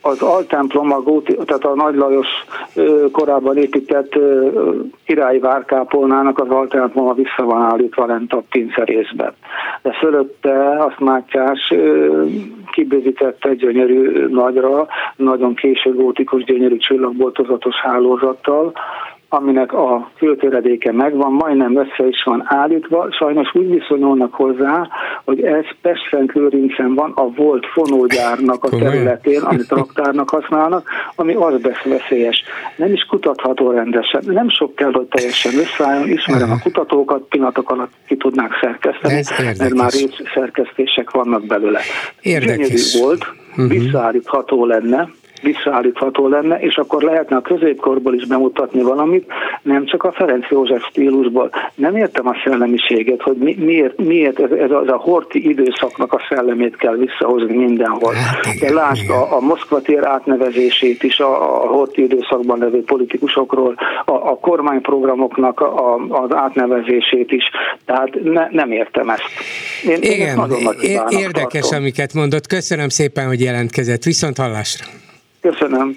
az altemplom, a Góti, tehát a Nagy Lajos korábban épített királyi várkápolnának az altemploma vissza van állítva lent a pincerészbe. De fölötte azt Mátyás kibővítette gyönyörű nagyra, nagyon késő gótikus gyönyörű csillagboltozatos hálózattal, aminek a fültöredéke megvan, majdnem össze is van állítva, sajnos úgy viszonyulnak hozzá, hogy ez Pestszentlőrincen van a volt fonógyárnak a területén, amit raktárnak használnak, ami az veszélyes. Nem is kutatható rendesen. Nem sok kell, hogy teljesen összeálljon, ismerem a kutatókat, pillanatok alatt ki tudnák szerkeszteni, mert már szerkesztések vannak belőle. Érdekes. Gyönyörű volt, uh-huh. visszaállítható lenne, visszaállítható lenne, és akkor lehetne a középkorból is bemutatni valamit, nem csak a Ferenc József stílusból. Nem értem a szellemiséget, hogy mi, miért, miért ez, ez, a, ez a horti időszaknak a szellemét kell visszahozni mindenhol. Hát De lásd, a, a Moszkva tér átnevezését is a, a horti időszakban levő politikusokról, a, a kormányprogramoknak a, az átnevezését is. Tehát ne, nem értem ezt. Én, Igen, én érdekes, tartom. amiket mondott. Köszönöm szépen, hogy jelentkezett. Viszont hallásra. Köszönöm.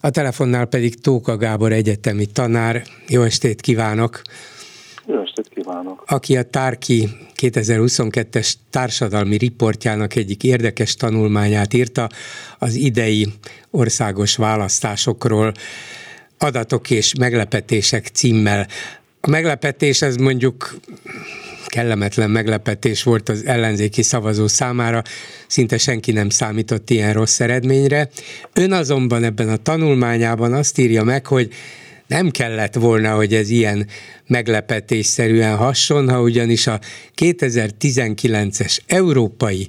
A telefonnál pedig Tóka Gábor egyetemi tanár. Jó estét kívánok! Jó estét kívánok! Aki a Tárki 2022-es társadalmi riportjának egyik érdekes tanulmányát írta az idei országos választásokról, adatok és meglepetések címmel. A meglepetés ez mondjuk kellemetlen meglepetés volt az ellenzéki szavazó számára, szinte senki nem számított ilyen rossz eredményre. Ön azonban ebben a tanulmányában azt írja meg, hogy nem kellett volna, hogy ez ilyen meglepetésszerűen hasson, ha ugyanis a 2019-es európai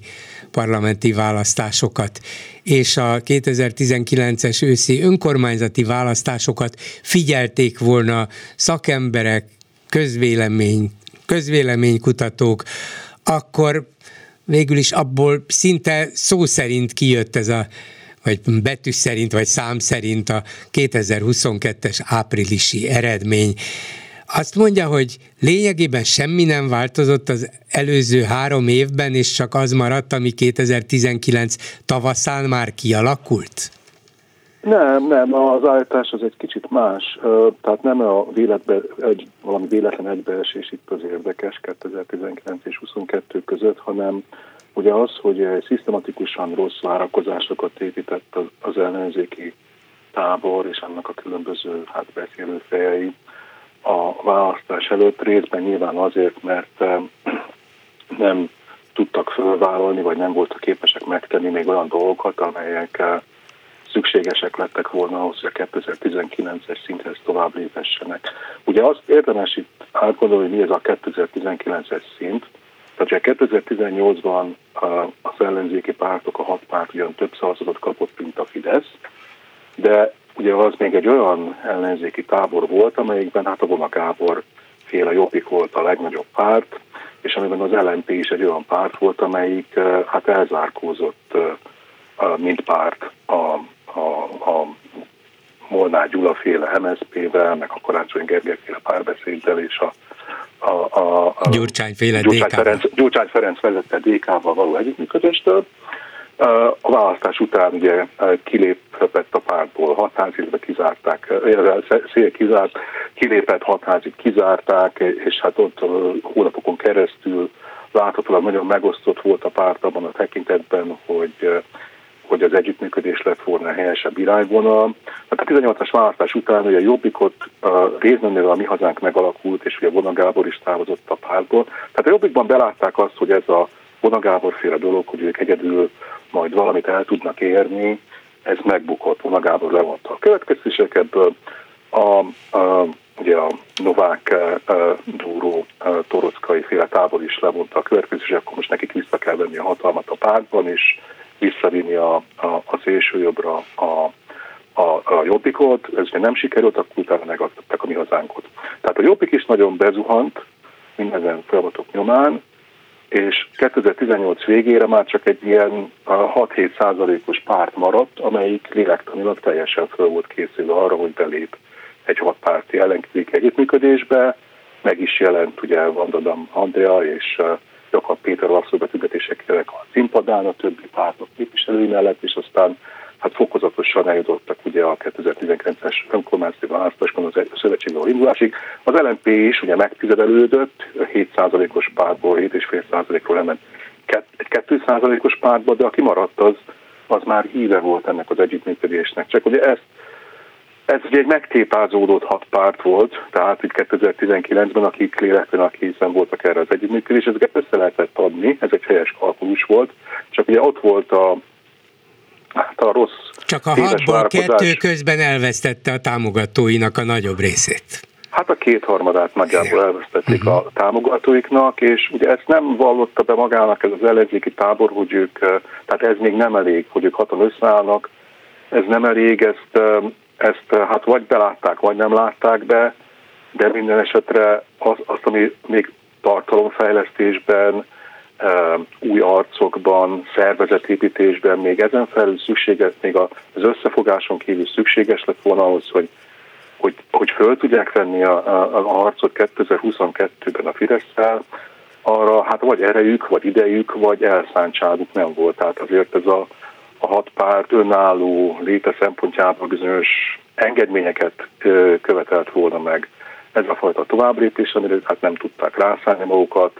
parlamenti választásokat és a 2019-es őszi önkormányzati választásokat figyelték volna szakemberek, közvélemény, közvéleménykutatók, akkor végül is abból szinte szó szerint kijött ez a vagy betű szerint, vagy szám szerint a 2022-es áprilisi eredmény. Azt mondja, hogy lényegében semmi nem változott az előző három évben, és csak az maradt, ami 2019 tavaszán már kialakult? Nem, nem, az állítás az egy kicsit más, tehát nem a véletbe, egy, valami véletlen egybeesés itt az érdekes 2019 és 22 között, hanem ugye az, hogy szisztematikusan rossz várakozásokat épített az ellenzéki tábor és annak a különböző hát beszélő fejei a választás előtt részben nyilván azért, mert nem tudtak fölvállalni, vagy nem voltak képesek megtenni még olyan dolgokat, amelyek szükségesek lettek volna ahhoz, hogy a 2019-es szinthez tovább léphessenek. Ugye azt érdemes itt átgondolni, hogy mi ez a 2019-es szint. Tehát ugye 2018-ban az ellenzéki pártok, a hat párt ugyan több szavazatot kapott, mint a Fidesz, de ugye az még egy olyan ellenzéki tábor volt, amelyikben hát a Vona Gábor féle jobbik volt a legnagyobb párt, és amiben az LNP is egy olyan párt volt, amelyik hát elzárkózott mint párt a a, a Molnár Gyula féle MSZP-vel, meg a Karácsony Gergely féle párbeszéddel és a, a, a, a Gyurcsány féle Gyurcsány Ferenc, Gyurcsány Ferenc vezette DK-val való együttműködéstől. A választás után ugye kilépett a pártból hatházig, kizárták, szél kizárt, kilépett hatházig, kizárták, és hát ott hónapokon keresztül láthatóan nagyon megosztott volt a párt abban a tekintetben, hogy hogy az együttműködés lett volna helyesebb irányvonal. Hát a 18-as választás után ugye a Jobbikot a részben, a mi hazánk megalakult, és ugye Vona Gábor is távozott a pártból. Tehát a Jobbikban belátták azt, hogy ez a Vona Gábor féle dolog, hogy ők egyedül majd valamit el tudnak érni, ez megbukott, Vona Gábor levonta a következtések ebből. A, a, ugye a Novák uh, Dúró uh, Torockai féle tábor is levonta a következések, akkor most nekik vissza kell venni a hatalmat a pártban, és visszavinni a, a, a szélsőjobbra a, a, a jobbikot, ez nem sikerült, akkor utána megadták a mi hazánkot. Tehát a jobbik is nagyon bezuhant minden folyamatok nyomán, és 2018 végére már csak egy ilyen 6-7 százalékos párt maradt, amelyik lélektanilag teljesen föl volt készülve arra, hogy belép egy hatpárti ellenkezék együttműködésbe, meg is jelent ugye Vandadam Andrea és Jakab Péter alapszolgatügetéseknek a színpadán, a többi pártok képviselői mellett, és aztán hát fokozatosan eljutottak ugye a 2019-es önkormányzati választáskon az szövetségről indulásig. Az LNP is ugye megtizedelődött, 7%-os pártból 7,5%-ról lement egy 2%-os pártba, de aki maradt az, az már híve volt ennek az együttműködésnek. Csak ugye ezt ez ugye egy megtépázódott hat párt volt, tehát itt 2019-ben, akik lélekben, készen voltak erre az együttműködés, ezeket össze lehetett adni, ez egy helyes kalkulus volt, csak ugye ott volt a, hát a rossz Csak a hatból kettő közben elvesztette a támogatóinak a nagyobb részét. Hát a kétharmadát nagyjából elvesztették uh-huh. a támogatóiknak, és ugye ezt nem vallotta be magának ez az ellenzéki tábor, hogy ők, tehát ez még nem elég, hogy ők haton összeállnak, ez nem elég, ezt, ezt hát vagy belátták, vagy nem látták be, de minden esetre az, azt, ami még tartalomfejlesztésben, új arcokban, szervezetépítésben még ezen felül szükséges, még az összefogáson kívül szükséges lett volna ahhoz, hogy, hogy, hogy föl tudják venni a, a, a harcot 2022-ben a fidesz arra hát vagy erejük, vagy idejük, vagy elszántságuk nem volt. Tehát azért ez a, a hat párt önálló léte szempontjából bizonyos engedményeket követelt volna meg ez a fajta továbblépés, amire hát nem tudták rászállni magukat.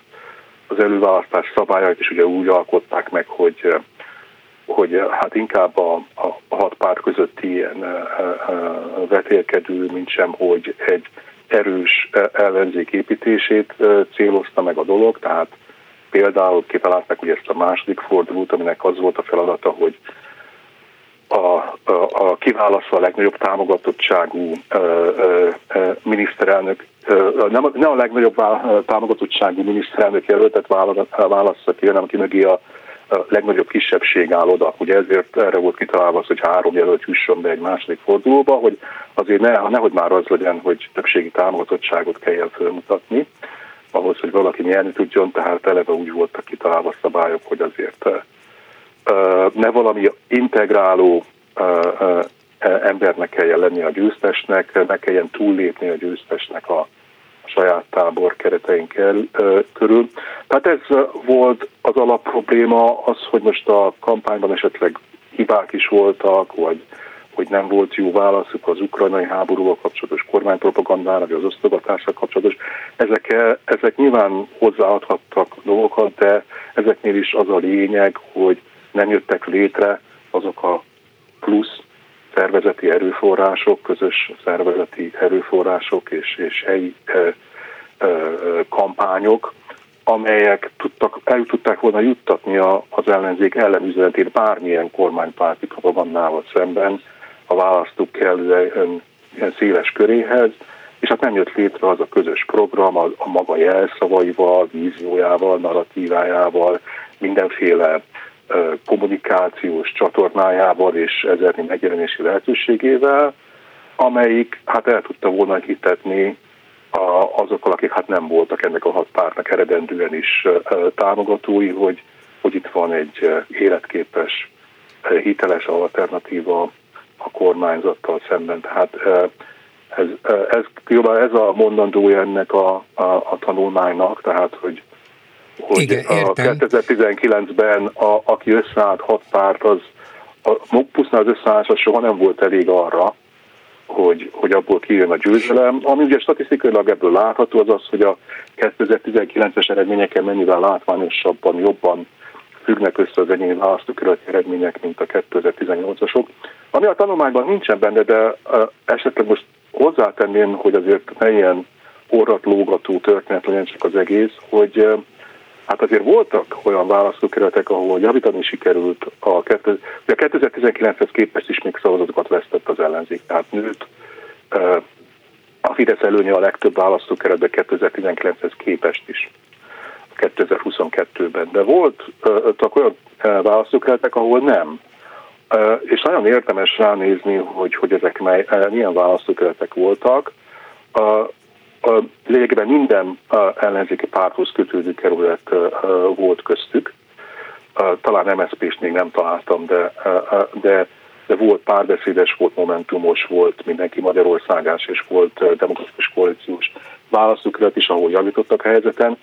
Az előválasztás szabályait is ugye úgy alkották meg, hogy hogy hát inkább a, a, a hat párt közötti ilyen vetélkedő, mint sem, hogy egy erős ellenzék építését célozta meg a dolog, tehát például kitalálták ugye ezt a második fordulót, aminek az volt a feladata, hogy a, a, a kiválasztva a legnagyobb támogatottságú ö, ö, ö, miniszterelnök, ö, nem, nem a legnagyobb támogatottságú miniszterelnök jelöltet válassza ki, hanem aki mögé a, a legnagyobb kisebbség áll oda. Ugye ezért erre volt kitalálva az, hogy három jelölt jusson be egy második fordulóba, hogy azért ne, nehogy már az legyen, hogy többségi támogatottságot kelljen felmutatni, ahhoz, hogy valaki nyerni tudjon, tehát eleve úgy voltak kitalálva szabályok, hogy azért ne valami integráló embernek kelljen lenni a győztesnek, ne kelljen túllépni a győztesnek a saját tábor kereteink el, körül. Tehát ez volt az alapprobléma, az, hogy most a kampányban esetleg hibák is voltak, vagy hogy nem volt jó válaszuk az ukrajnai háborúval kapcsolatos kormánypropagandára, vagy az osztogatással kapcsolatos. Ezek, ezek nyilván hozzáadhattak dolgokat, de ezeknél is az a lényeg, hogy nem jöttek létre azok a plusz szervezeti erőforrások, közös szervezeti erőforrások és, és helyi e, e, kampányok, amelyek tudtak, el tudták volna juttatni a, az ellenzék ellenüzenetét bármilyen kormánypárti propagandával szemben a választók kellően széles köréhez, és hát nem jött létre az a közös program a, a maga jelszavaival, víziójával, narratívájával, mindenféle kommunikációs csatornájával és ezerni megjelenési lehetőségével, amelyik hát el tudta volna hitetni azokkal, akik hát nem voltak ennek a hat pártnak eredendően is támogatói, hogy, hogy itt van egy életképes, hiteles alternatíva a kormányzattal szemben. Tehát ez, ez, ez a mondandója ennek a, a, a tanulmánynak, tehát hogy hogy Igen, a 2019-ben a, aki összeállt hat párt, az a, pusztán az összeállás az soha nem volt elég arra, hogy, hogy abból kijön a győzelem. Ami ugye statisztikailag ebből látható, az az, hogy a 2019-es eredményeken mennyivel látványosabban, jobban függnek össze az egyéni választókerületi eredmények, mint a 2018-asok. Ami a tanulmányban nincsen benne, de esetleg most hozzátenném, hogy azért ne ilyen orratlógató történet legyen csak az egész, hogy Hát azért voltak olyan választókerületek, ahol javítani sikerült a, a 2019-hez képest is még szavazatokat vesztett az ellenzék, tehát nőtt a Fidesz előnye a legtöbb választókeretben 2019-hez képest is 2022-ben. De voltak olyan választókeretek, ahol nem. És nagyon érdemes ránézni, hogy, hogy ezek mely, milyen választókeretek voltak lényegében minden ellenzéki párthoz kötődő kerület volt köztük. Talán MSZP-st még nem találtam, de, de, de volt párbeszédes, volt momentumos, volt mindenki Magyarországás, és volt demokratikus koalíciós választókerület is, ahol javítottak a helyzeten.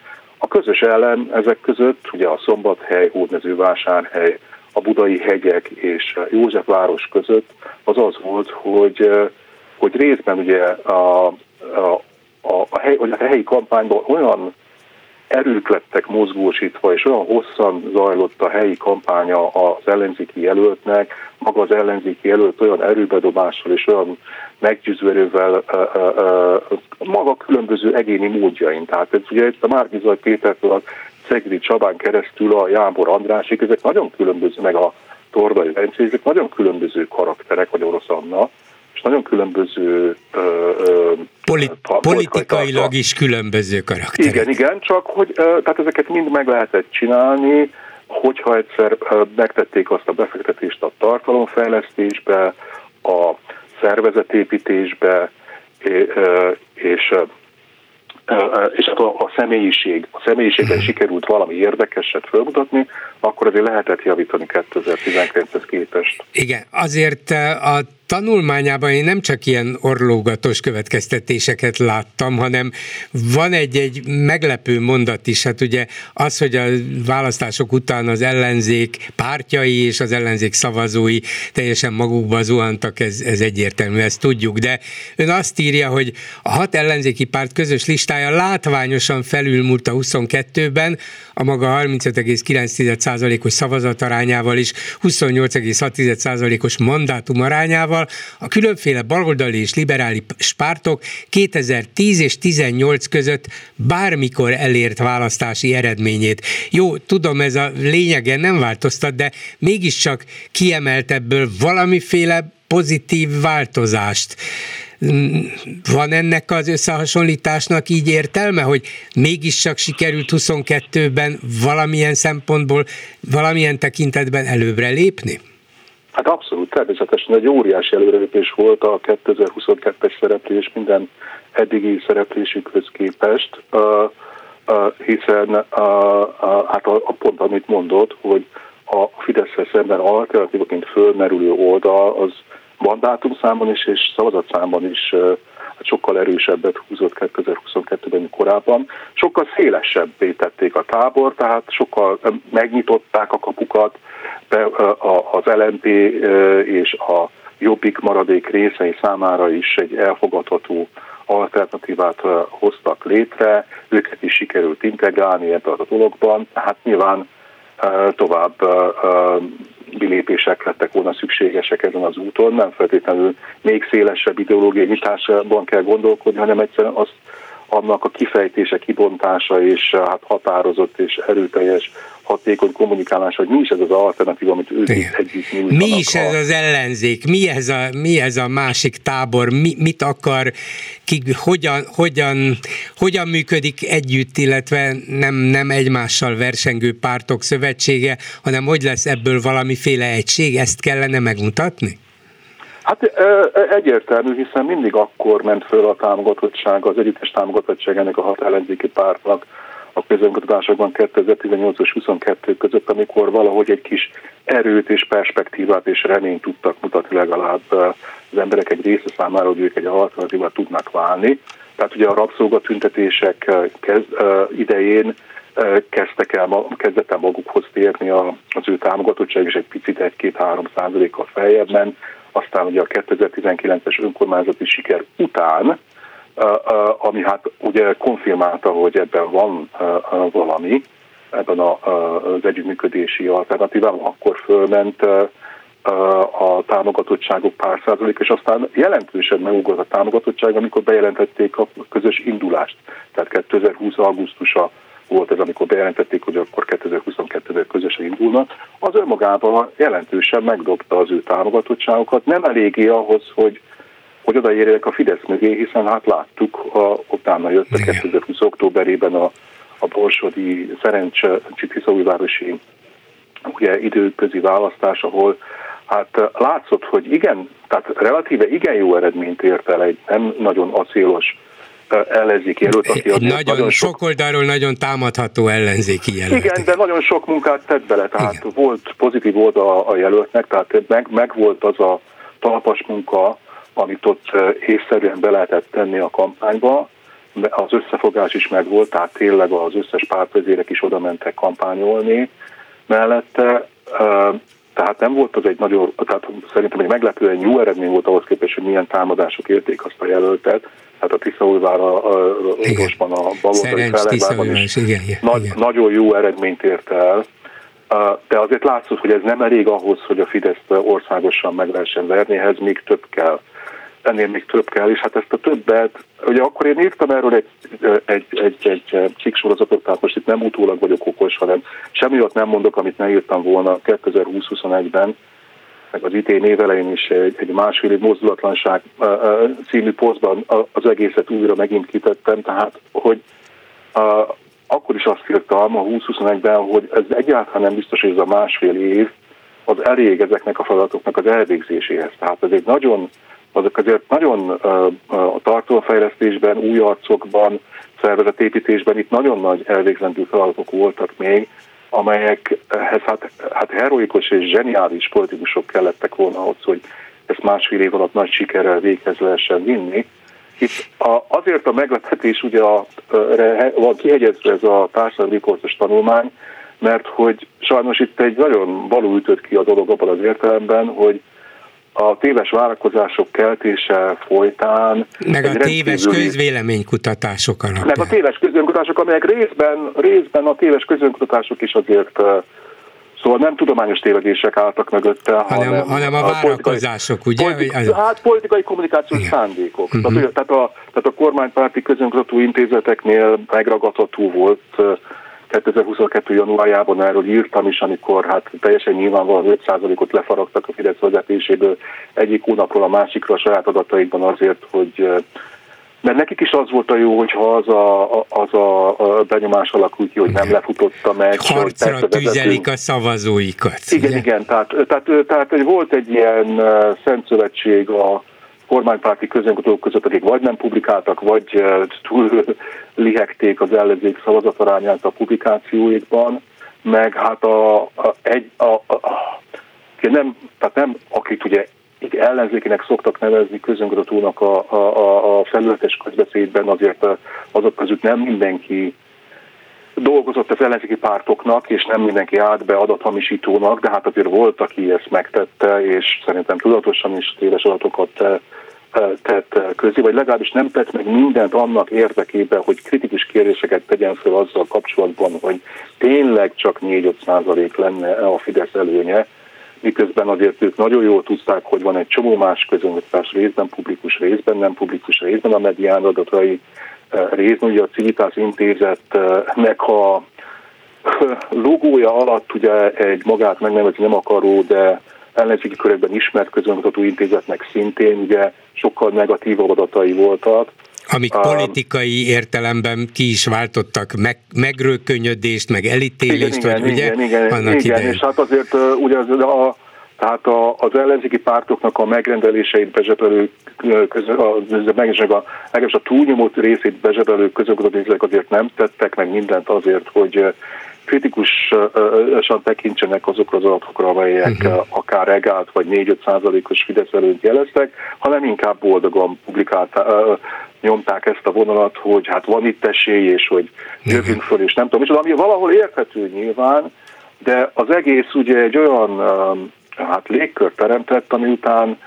A közös ellen ezek között, ugye a Szombathely, Hódmezővásárhely, a Budai hegyek és Józsefváros között az az volt, hogy, hogy részben ugye a, a, a, a, hely, a helyi kampányban olyan erők lettek mozgósítva, és olyan hosszan zajlott a helyi kampánya az ellenzéki jelöltnek, maga az ellenzéki jelölt olyan erőbedobással és olyan meggyőző erővel maga különböző egyéni módjain. Tehát ez ugye itt a Márkizaj Pétertől a Szegedi Csabán keresztül a Jámbor Andrásig, ezek nagyon különböző, meg a Tordai Bencé, ezek nagyon különböző karakterek, vagy Orosz Anna, nagyon különböző... Ö, ö, Polit, politikailag is különböző karakterek. Igen, igen, csak hogy tehát ezeket mind meg lehetett csinálni, hogyha egyszer megtették azt a befektetést a tartalomfejlesztésbe, a szervezetépítésbe, és és hát a, a személyiség, a személyiségben mhm. sikerült valami érdekeset felmutatni, akkor azért lehetett javítani 2019-hez képest. Igen, azért a tanulmányában én nem csak ilyen orlógatos következtetéseket láttam, hanem van egy-egy meglepő mondat is, hát ugye az, hogy a választások után az ellenzék pártjai és az ellenzék szavazói teljesen magukba zuhantak, ez, ez egyértelmű, ezt tudjuk, de ön azt írja, hogy a hat ellenzéki párt közös listája látványosan felülmúlt a 22-ben, a maga 35,9%-os szavazatarányával is 28,6%-os mandátum arányával. A különféle baloldali és liberális pártok 2010 és 18 között bármikor elért választási eredményét. Jó, tudom, ez a lényegen nem változtat, de mégiscsak kiemelt ebből valamiféle pozitív változást. Van ennek az összehasonlításnak így értelme, hogy mégiscsak sikerült 22-ben valamilyen szempontból, valamilyen tekintetben előbbre lépni? Hát abszolút, természetesen egy óriási előrelépés volt a 2022-es szereplés minden eddigi szereplésükhöz képest, uh, uh, hiszen uh, uh, hát a, a pont, amit mondott, hogy a Fidesz szemben alternatívaként fölmerülő oldal az mandátumszámban is és szavazatszámban is hát sokkal erősebbet húzott 2022-ben korábban. Sokkal szélesebbé tették a tábor, tehát sokkal megnyitották a kapukat, az LNP és a jobbik maradék részei számára is egy elfogadható alternatívát hoztak létre, őket is sikerült integrálni ebbe a dologban, hát nyilván tovább lépések lettek volna szükségesek ezen az úton, nem feltétlenül még szélesebb ideológiai nyitásban kell gondolkodni, hanem egyszerűen azt annak a kifejtése, kibontása és hát határozott és erőteljes hatékony kommunikálás, hogy mi is ez az alternatív, amit ők együtt nyújtanak. Mi is ez az ellenzék, mi ez a, mi ez a másik tábor, mi, mit akar, ki, hogyan, hogyan, hogyan működik együtt, illetve nem, nem egymással versengő pártok szövetsége, hanem hogy lesz ebből valamiféle egység, ezt kellene megmutatni? Hát egyértelmű, hiszen mindig akkor ment föl a támogatottság, az együttes támogatottság ennek a hat ellenzéki pártnak, a közönkutatásokban 2018 és 22 között, amikor valahogy egy kis erőt és perspektívát és reményt tudtak mutatni legalább az emberek egy része számára, hogy ők egy alternatívát tudnak válni. Tehát ugye a rabszolgatüntetések kezd, idején kezdtek el, kezdett el magukhoz térni az ő támogatottság, és egy picit egy-két-három százalékkal feljebb ment. Aztán ugye a 2019-es önkormányzati siker után ami hát ugye konfirmálta, hogy ebben van valami, ebben az együttműködési alternatívában, akkor fölment a támogatottságok pár százalék, és aztán jelentősen megugrott a támogatottság, amikor bejelentették a közös indulást. Tehát 2020. augusztusa volt ez, amikor bejelentették, hogy akkor 2022-ben közösen indulnak, az önmagában jelentősen megdobta az ő támogatottságokat. Nem eléggé ahhoz, hogy hogy odaérjek a Fidesz mögé, hiszen hát láttuk, a, utána jött a 2020. októberében a, a Borsodi Szerencsi Tiszaújvárosi ugye időközi választás, ahol hát látszott, hogy igen, tehát relatíve igen jó eredményt ért el egy nem nagyon acélos ellenzéki jelölt, aki nagyon, nagyon sok, sok oldalról nagyon támadható ellenzéki jelölt. Igen, de nagyon sok munkát tett bele, tehát igen. volt pozitív oldal a jelöltnek, tehát meg, meg volt az a talpas munka, amit ott észszerűen be lehetett tenni a kampányba, az összefogás is megvolt, tehát tényleg az összes pártvezérek is oda mentek kampányolni mellette, tehát nem volt az egy nagyon, tehát szerintem egy meglepően jó eredmény volt ahhoz képest, hogy milyen támadások érték azt a jelöltet, tehát a Tiszaújvára orvosban, a baloldali fellegvárban is. Igen, igen, nagy, igen. nagyon jó eredményt ért el, de azért látszott, hogy ez nem elég ahhoz, hogy a Fidesz országosan meg lehessen verni, ehhez még több kell. Ennél még több kell, és hát ezt a többet, ugye akkor én írtam erről egy, egy, egy, egy cikksorozatot, tehát most itt nem utólag vagyok okos, hanem semmi ott nem mondok, amit ne írtam volna 2020-21-ben, meg az idén évelején is egy, egy másfél év mozdulatlanság című posztban az egészet újra megint kitettem, tehát hogy akkor is azt írtam a 2021-ben, hogy ez egyáltalán nem biztos, hogy ez a másfél év az elég ezeknek a feladatoknak az elvégzéséhez. Tehát ez egy nagyon, azok azért nagyon a tartalomfejlesztésben, új arcokban, szervezetépítésben itt nagyon nagy elvégzendő feladatok voltak még, amelyekhez hát, hát heroikus és zseniális politikusok kellettek volna ahhoz, hogy ezt másfél év alatt nagy sikerrel véghez lehessen vinni. Itt a, azért a meglepetés ugye a, van kihegyezve ez a társadalmi tanulmány, mert hogy sajnos itt egy nagyon való ütött ki a dolog abban az értelemben, hogy a téves várakozások keltése folytán... Meg a téves közvéleménykutatások alapján. Meg a téves közvéleménykutatások, amelyek részben, részben a téves közvéleménykutatások is azért Szóval nem tudományos tévedések álltak mögötte, hanem, hanem, hanem a, a várakozások, ugye? Politik, hát politikai kommunikációs Igen. szándékok. Uh-huh. Tehát, a, tehát a kormánypárti közönkutató intézeteknél megragadható volt 2022. januárjában erről írtam is, amikor hát teljesen nyilvánvalóan 5%-ot lefaragtak a Fidesz vezetéséből egyik hónapról a másikra a saját adataikban azért, hogy mert nekik is az volt a jó, hogyha az a, az a benyomás alakult ki, hogy nem lefutotta meg. Harcra tüzelik a szavazóikat. Igen, ugye? igen, tehát, tehát, tehát volt egy ilyen szent szövetség a kormánypárti közönkutók között, akik vagy nem publikáltak, vagy túl lihegték az ellenzék szavazatarányát a publikációikban, meg hát a, a, egy, a, a, nem, tehát nem akit ugye ellenzékinek szoktak nevezni közönkutatónak a, a, a, a felületes közbeszédben, azért azok között nem mindenki dolgozott az ellenzéki pártoknak, és nem mindenki állt be adathamisítónak, de hát azért volt, aki ezt megtette, és szerintem tudatosan is téves adatokat tett közé, vagy legalábbis nem tett meg mindent annak érdekében, hogy kritikus kérdéseket tegyen fel azzal kapcsolatban, hogy tényleg csak 4-5 százalék lenne a Fidesz előnye, miközben azért ők nagyon jól tudták, hogy van egy csomó más közönvetás részben publikus, részben nem publikus, részben a medián adatai, részben ugye a Civitas intézetnek a logója alatt ugye egy magát megnevezni nem akaró, de ellenzéki körökben ismert közönkutató intézetnek szintén ugye sokkal negatívabb adatai voltak, Amik politikai értelemben ki is váltottak meg, megrőkönyödést, meg elítélést, igen, vagy igen, ugye igen, annak igen, idején. és hát azért ugye az, a, tehát a, az ellenzéki pártoknak a megrendeléseit bezsebelő közö, a, a, túlnyomó részét bezsebelő közökutatók azért nem tettek meg mindent azért, hogy kritikusan tekintsenek azokra az adatokra, amelyek uh-huh. akár egált vagy 4-5 százalékos Fidesz előtt jeleztek, hanem inkább boldogan publikálták, nyomták ezt a vonalat, hogy hát van itt esély, és hogy jövünk föl, és nem tudom, és ami valahol érthető nyilván, de az egész ugye egy olyan hát légkör teremtett, ami után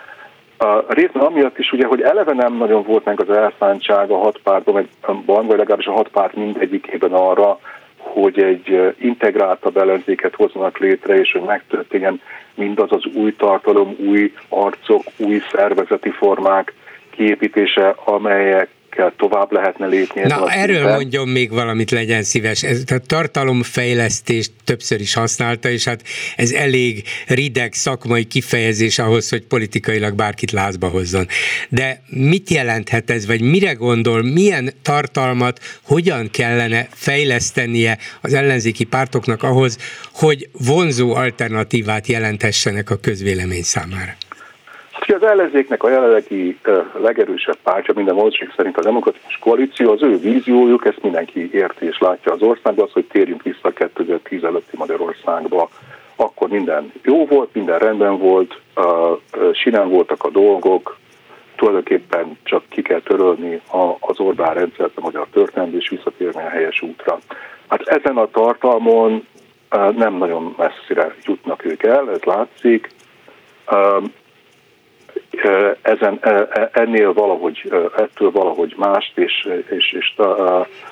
a részben amiatt is ugye, hogy eleve nem nagyon volt meg az elszántság a hat pártban, vagy legalábbis a hat párt mindegyikében arra, hogy egy integráltabb ellenzéket hoznak létre, és hogy megtörténjen mindaz az új tartalom, új arcok, új szervezeti formák kiépítése, amelyek kell tovább lehetne lépni. Na, erről szinten. mondjon még valamit, legyen szíves. Ez a tartalomfejlesztést többször is használta, és hát ez elég rideg szakmai kifejezés ahhoz, hogy politikailag bárkit lázba hozzon. De mit jelenthet ez, vagy mire gondol, milyen tartalmat, hogyan kellene fejlesztenie az ellenzéki pártoknak ahhoz, hogy vonzó alternatívát jelentessenek a közvélemény számára? Az ellenzéknek a jelenlegi legerősebb pártja minden valószínűség szerint a demokratikus koalíció, az ő víziójuk, ezt mindenki érti és látja az országban, az, hogy térjünk vissza 2010 előtti Magyarországba. Akkor minden jó volt, minden rendben volt, sinem voltak a dolgok, tulajdonképpen csak ki kell törölni az Orbán rendszert, a magyar történelmi, és visszatérni a helyes útra. Hát ezen a tartalmon nem nagyon messzire jutnak ők el, ez látszik ezen, ennél valahogy, ettől valahogy mást, és, és, és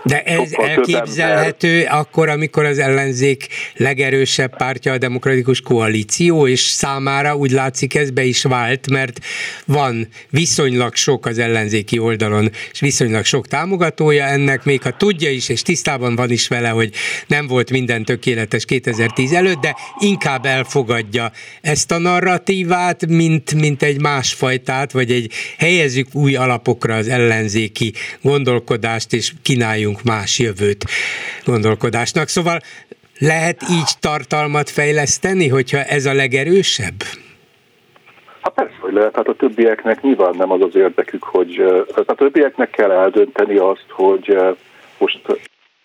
De ez elképzelhető ember... akkor, amikor az ellenzék legerősebb pártja a demokratikus koalíció, és számára úgy látszik ez be is vált, mert van viszonylag sok az ellenzéki oldalon, és viszonylag sok támogatója ennek, még ha tudja is, és tisztában van is vele, hogy nem volt minden tökéletes 2010 előtt, de inkább elfogadja ezt a narratívát, mint, mint egy más másfajtát, vagy egy helyezzük új alapokra az ellenzéki gondolkodást, és kínáljunk más jövőt gondolkodásnak. Szóval lehet így tartalmat fejleszteni, hogyha ez a legerősebb? Hát persze, hogy lehet, hát a többieknek nyilván nem az az érdekük, hogy a többieknek kell eldönteni azt, hogy most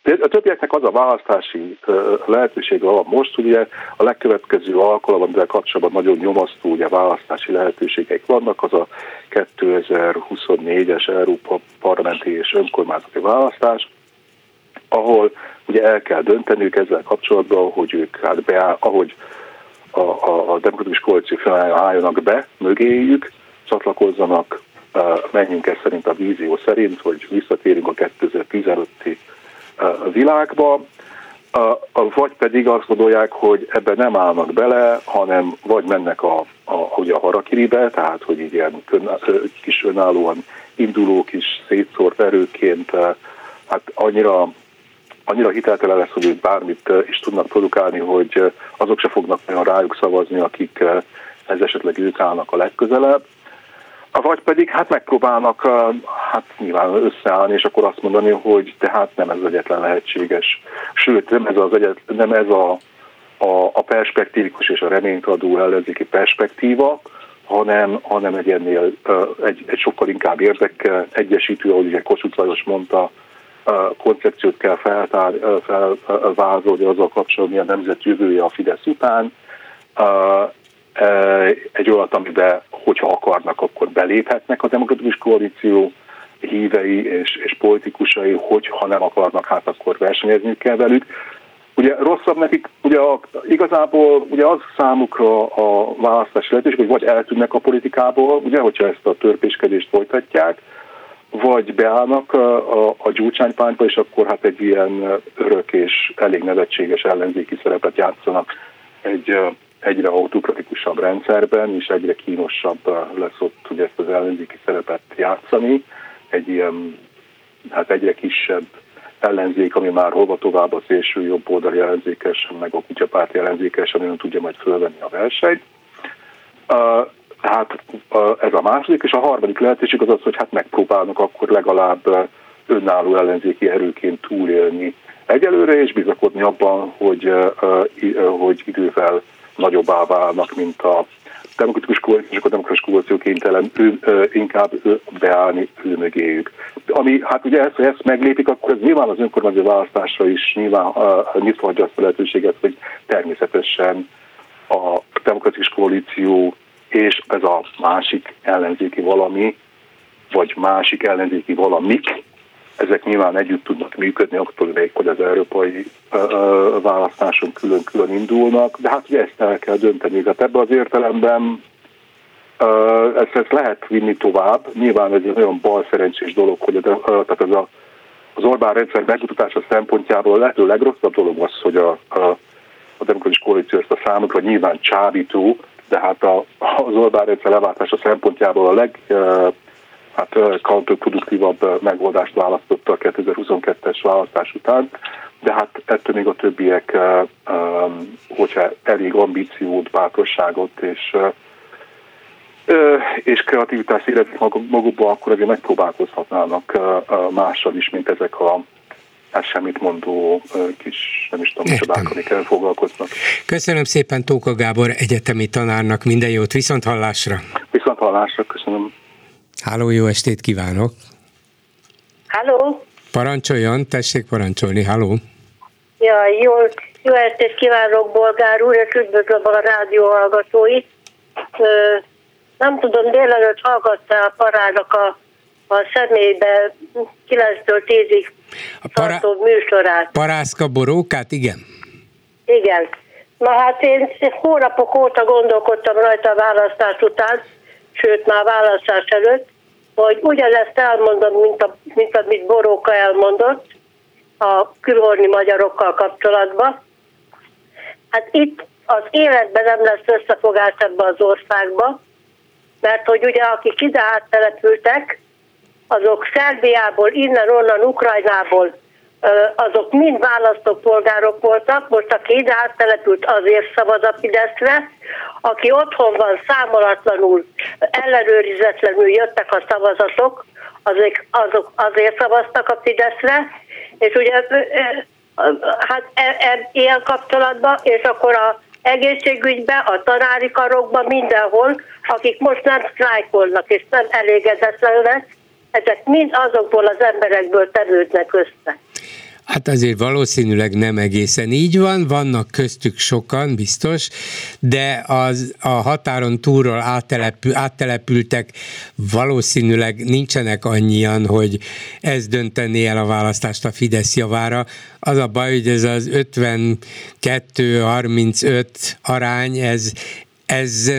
a többieknek az a választási lehetőség van most, ugye a legkövetkező alkalom, amivel kapcsolatban nagyon nyomasztó ugye választási lehetőségeik vannak, az a 2024-es Európa parlamenti és önkormányzati választás, ahol ugye el kell dönteniük ezzel kapcsolatban, hogy ők hát beáll, ahogy a, a, a demokratikus koalíció álljanak be mögéjük, csatlakozzanak, menjünk ezt szerint a vízió szerint, hogy visszatérünk a 2015-i világba, vagy pedig azt gondolják, hogy ebben nem állnak bele, hanem vagy mennek a, a, ugye a harakiribe, tehát hogy így ilyen kis önállóan induló kis szétszórt erőként hát annyira annyira hiteltelen lesz, hogy bármit is tudnak produkálni, hogy azok se fognak olyan rájuk szavazni, akik ez esetleg ők állnak a legközelebb. Vagy pedig hát megpróbálnak hát nyilván összeállni, és akkor azt mondani, hogy tehát nem ez az egyetlen lehetséges. Sőt, nem ez, az egyet, nem ez a, a, a perspektívikus és a reményt adó ellenzéki perspektíva, hanem, hanem egy ennél egy, egy sokkal inkább érdek egyesítő, ahogy ugye Kossuth Lajos mondta, koncepciót kell feltár, felvázolni azzal kapcsolatban, mi a nemzet jövője a Fidesz után. Egy olyat, amiben, hogyha akarnak, akkor beléphetnek a demokratikus koalíció hívei és, és politikusai, hogyha nem akarnak, hát akkor versenyezni kell velük. Ugye rosszabb nekik, ugye igazából ugye az számukra a választási lehetőség, hogy vagy eltűnnek a politikából, ugye, hogyha ezt a törpéskedést folytatják, vagy beállnak a, a gyurcsánypányba, és akkor hát egy ilyen örök és elég nevetséges ellenzéki szerepet játszanak egy egyre autokratikusabb rendszerben, és egyre kínosabb lesz ott ugye ezt az ellenzéki szerepet játszani, egy ilyen hát egyre kisebb ellenzék, ami már hova tovább a szélső jobb oldali ellenzékes, meg a kutyapárti ellenzékes, ami nem tudja majd fölvenni a versenyt. Tehát ez a második, és a harmadik lehetőség az az, hogy hát megpróbálnak akkor legalább önálló ellenzéki erőként túlélni egyelőre, és bizakodni abban, hogy, hogy idővel nagyobbá válnak, mint a demokratikus koalíció, és a demokratikus koalíció kénytelen ő, inkább ő beállni ő mögéjük. Ami, hát ugye ezt, ezt meglépik, akkor ez nyilván az önkormányzati választásra is nyilván nyitva hagyja azt a lehetőséget, hogy természetesen a demokratikus koalíció és ez a másik ellenzéki valami, vagy másik ellenzéki valamik, ezek nyilván együtt tudnak működni, akkor még, hogy az európai választáson külön-külön indulnak, de hát ugye ezt el kell dönteni. Tehát ebben az értelemben ezt, ezt lehet vinni tovább. Nyilván ez egy nagyon bal szerencsés dolog, hogy tehát ez a, az Orbán rendszer megmutatása szempontjából a lehető legrosszabb dolog az, hogy a, a, a demokratikus koalíció ezt a számukra nyilván csábító, de hát a, az Orbán rendszer leváltása szempontjából a leg hát counterproduktívabb megoldást választotta a 2022-es választás után, de hát ettől még a többiek, hogyha elég ambíciót, bátorságot és és kreativitást éreznek magukba, akkor azért megpróbálkozhatnának mással is, mint ezek a hát semmit mondó kis, nem is tudom, csodák, amikkel foglalkoznak. Köszönöm szépen Tóka Gábor egyetemi tanárnak, minden jót, viszont hallásra! Viszont hallásra, köszönöm. Háló, jó estét kívánok! Háló! Parancsoljon, tessék parancsolni, háló! Ja, jó, jó estét kívánok, Bolgár úr, és üdvözlöm a rádió hallgatóit. Nem tudom, délelőtt hallgatta a parának a, a személybe 9-től 10-ig a para, műsorát. Parászka borókát, igen? Igen. Na hát én hónapok óta gondolkodtam rajta a választás után, sőt már választás előtt, hogy ugyanezt elmondom, mint, a, mint amit Boróka elmondott a külorni magyarokkal kapcsolatban. Hát itt az életben nem lesz összefogás ebbe az országba, mert hogy ugye akik ide áttelepültek, azok Szerbiából, innen, onnan, Ukrajnából azok mind választópolgárok voltak, most aki ide áttelepült azért szavaz a Fideszre, aki otthon van számolatlanul, ellenőrizetlenül jöttek a szavazatok, azok, azok azért szavaztak a Fideszre, és ugye hát e, e, ilyen kapcsolatban, és akkor a egészségügybe, a tanári karokba, mindenhol, akik most nem sztrájkolnak és nem elégedetlenek, ezek mind azokból az emberekből tevődnek össze. Hát azért valószínűleg nem egészen így van, vannak köztük sokan, biztos, de az a határon túlról áttelepül, áttelepültek valószínűleg nincsenek annyian, hogy ez döntené el a választást a Fidesz javára. Az a baj, hogy ez az 52-35 arány, ez ez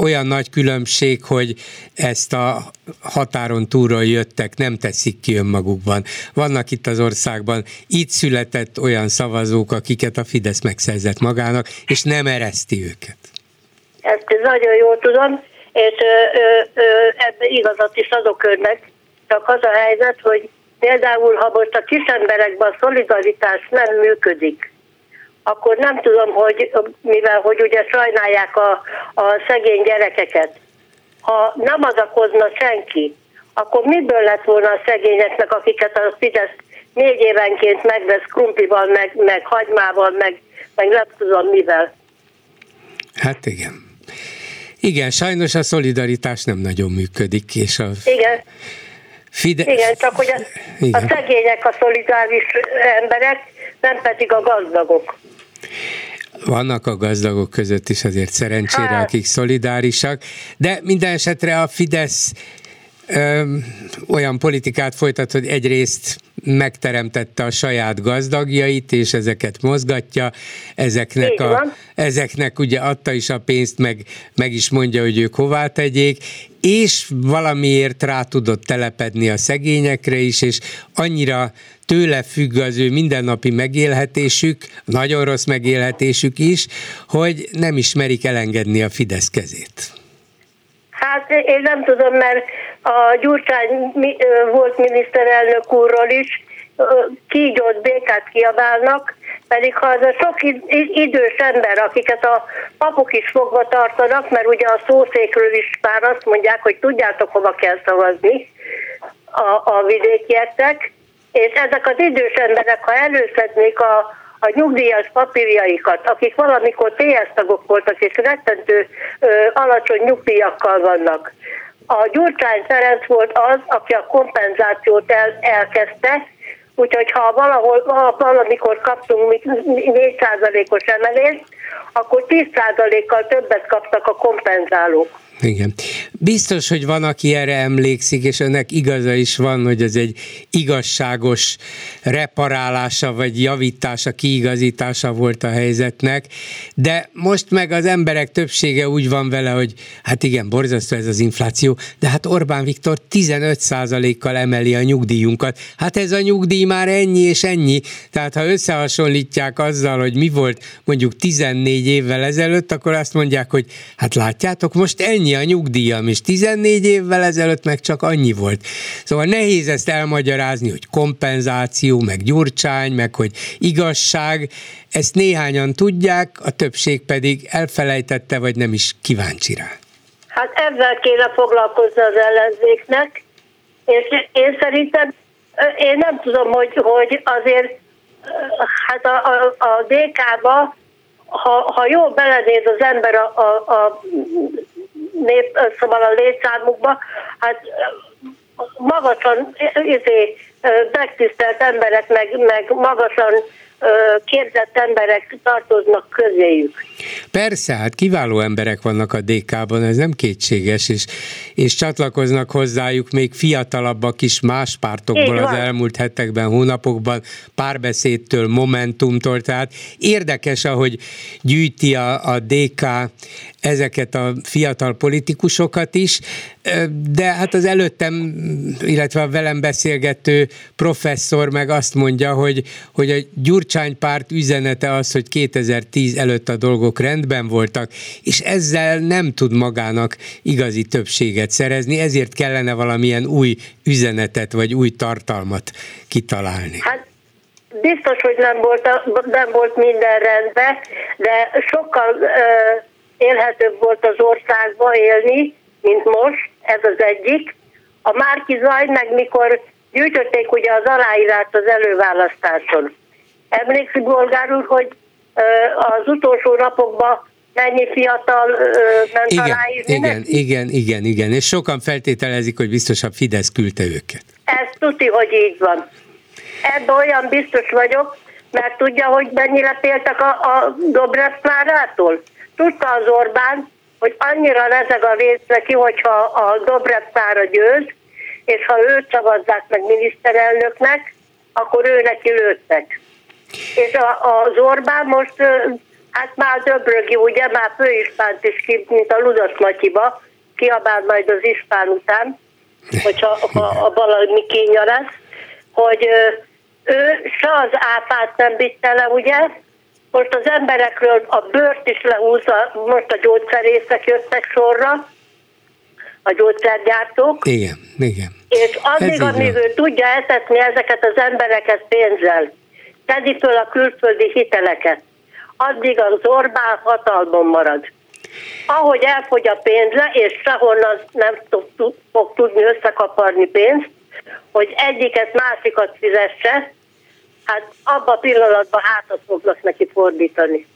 olyan nagy különbség, hogy ezt a határon túlról jöttek nem teszik ki önmagukban. Vannak itt az országban itt született olyan szavazók, akiket a Fidesz megszerzett magának, és nem ereszti őket. Ezt nagyon jól tudom, és ebben igazat is adok önnek, csak az a helyzet, hogy például, ha most a kisemberekben a szolidaritás nem működik, akkor nem tudom, hogy mivel hogy ugye sajnálják a, a szegény gyerekeket, ha nem adakozna senki, akkor miből lett volna a szegényeknek, akiket a Fidesz négy évenként megvesz krumplival, meg, meg hagymával, meg, meg nem tudom mivel. Hát igen. Igen, sajnos a szolidaritás nem nagyon működik, és a... Igen. Fide... Igen, csak hogy a, Igen. a szegények a szolidáris emberek, nem pedig a gazdagok. Vannak a gazdagok között is azért szerencsére, hát. akik szolidárisak, de minden esetre a Fidesz ö, olyan politikát folytat, hogy egyrészt megteremtette a saját gazdagjait, és ezeket mozgatja, ezeknek, a, ezeknek ugye adta is a pénzt, meg, meg is mondja, hogy ők hová tegyék, és valamiért rá tudott telepedni a szegényekre is, és annyira tőle függ az ő mindennapi megélhetésük, nagyon rossz megélhetésük is, hogy nem ismerik elengedni a Fidesz kezét. Hát én nem tudom, mert a Gyurcsány volt miniszterelnök úrról is, kígyót békát kiabálnak, pedig ha az a sok idős ember, akiket a papok is fogva tartanak, mert ugye a szószékről is már azt mondják, hogy tudjátok, hova kell szavazni a, a vidékieknek, és ezek az idős emberek, ha előszednék a, a nyugdíjas papírjaikat, akik valamikor TS tagok voltak, és rettentő ö, alacsony nyugdíjakkal vannak. A Gyurcsány Ferenc volt az, aki a kompenzációt el, elkezdte, úgyhogy ha valahol, ha valamikor kaptunk 4%-os emelést, akkor 10%-kal többet kaptak a kompenzálók. Igen. Biztos, hogy van, aki erre emlékszik, és önnek igaza is van, hogy ez egy igazságos reparálása, vagy javítása, kiigazítása volt a helyzetnek, de most meg az emberek többsége úgy van vele, hogy hát igen, borzasztó ez az infláció, de hát Orbán Viktor 15%-kal emeli a nyugdíjunkat. Hát ez a nyugdíj már ennyi és ennyi, tehát ha összehasonlítják azzal, hogy mi volt mondjuk 14 évvel ezelőtt, akkor azt mondják, hogy hát látjátok, most ennyi ennyi a nyugdíjam, és 14 évvel ezelőtt meg csak annyi volt. Szóval nehéz ezt elmagyarázni, hogy kompenzáció, meg gyurcsány, meg hogy igazság, ezt néhányan tudják, a többség pedig elfelejtette, vagy nem is kíváncsi rá. Hát ezzel kéne foglalkozni az ellenzéknek, és én szerintem, én nem tudom, hogy, hogy azért hát a, a, a DK-ba, ha, ha jól belenéz az ember a, a, a nép, szóval a létszámukba, hát magasan izé, megtisztelt emberek, meg, meg magasan képzett emberek tartoznak közéjük. Persze, hát kiváló emberek vannak a DK-ban, ez nem kétséges, és, és csatlakoznak hozzájuk még fiatalabbak is más pártokból az elmúlt hetekben, hónapokban, párbeszédtől, Momentumtól, tehát érdekes, ahogy gyűjti a, a DK ezeket a fiatal politikusokat is, de hát az előttem, illetve a velem beszélgető professzor meg azt mondja, hogy, hogy a Gyurcsány párt üzenete az, hogy 2010 előtt a dolgok rendben voltak, és ezzel nem tud magának igazi többséget szerezni, ezért kellene valamilyen új üzenetet vagy új tartalmat kitalálni. Hát biztos, hogy nem volt, nem volt minden rendben, de sokkal uh, élhetőbb volt az országba élni, mint most, ez az egyik. A Márki Zaj meg mikor gyűjtötték ugye az aláírást az előválasztáson. Emlékszik bolgár úr, hogy az utolsó napokban mennyi fiatal ment igen, aláírni igen, igen, igen, igen, és sokan feltételezik, hogy biztosabb Fidesz küldte őket. Ez tudti, hogy így van. Ebben olyan biztos vagyok, mert tudja, hogy mennyire féltek a, a Dobrev Klárától. Tudta az Orbán, hogy annyira rezeg a vész neki, hogyha a Dobrev Klára győz, és ha őt szavazzák meg miniszterelnöknek, akkor ő neki lőttek. És a, az Orbán most, hát már döbrögi, ugye, már főispánt is ki, mint a Ludas Matyiba, kiabál majd az ispán után, hogyha ha, ha valami kínja lesz, hogy ő se az áfát nem vitte le, ugye? Most az emberekről a bőrt is lehúzza, most a gyógyszerészek jöttek sorra, a gyógyszergyártók. Igen, igen. És addig, amíg ő tudja etetni ezeket az embereket pénzzel, tedi föl a külföldi hiteleket, addig az Orbán hatalmon marad. Ahogy elfogy a pénze, és sehonnan nem fog tudni összekaparni pénzt, hogy egyiket másikat fizesse, hát abban a pillanatban hátat fognak neki fordítani.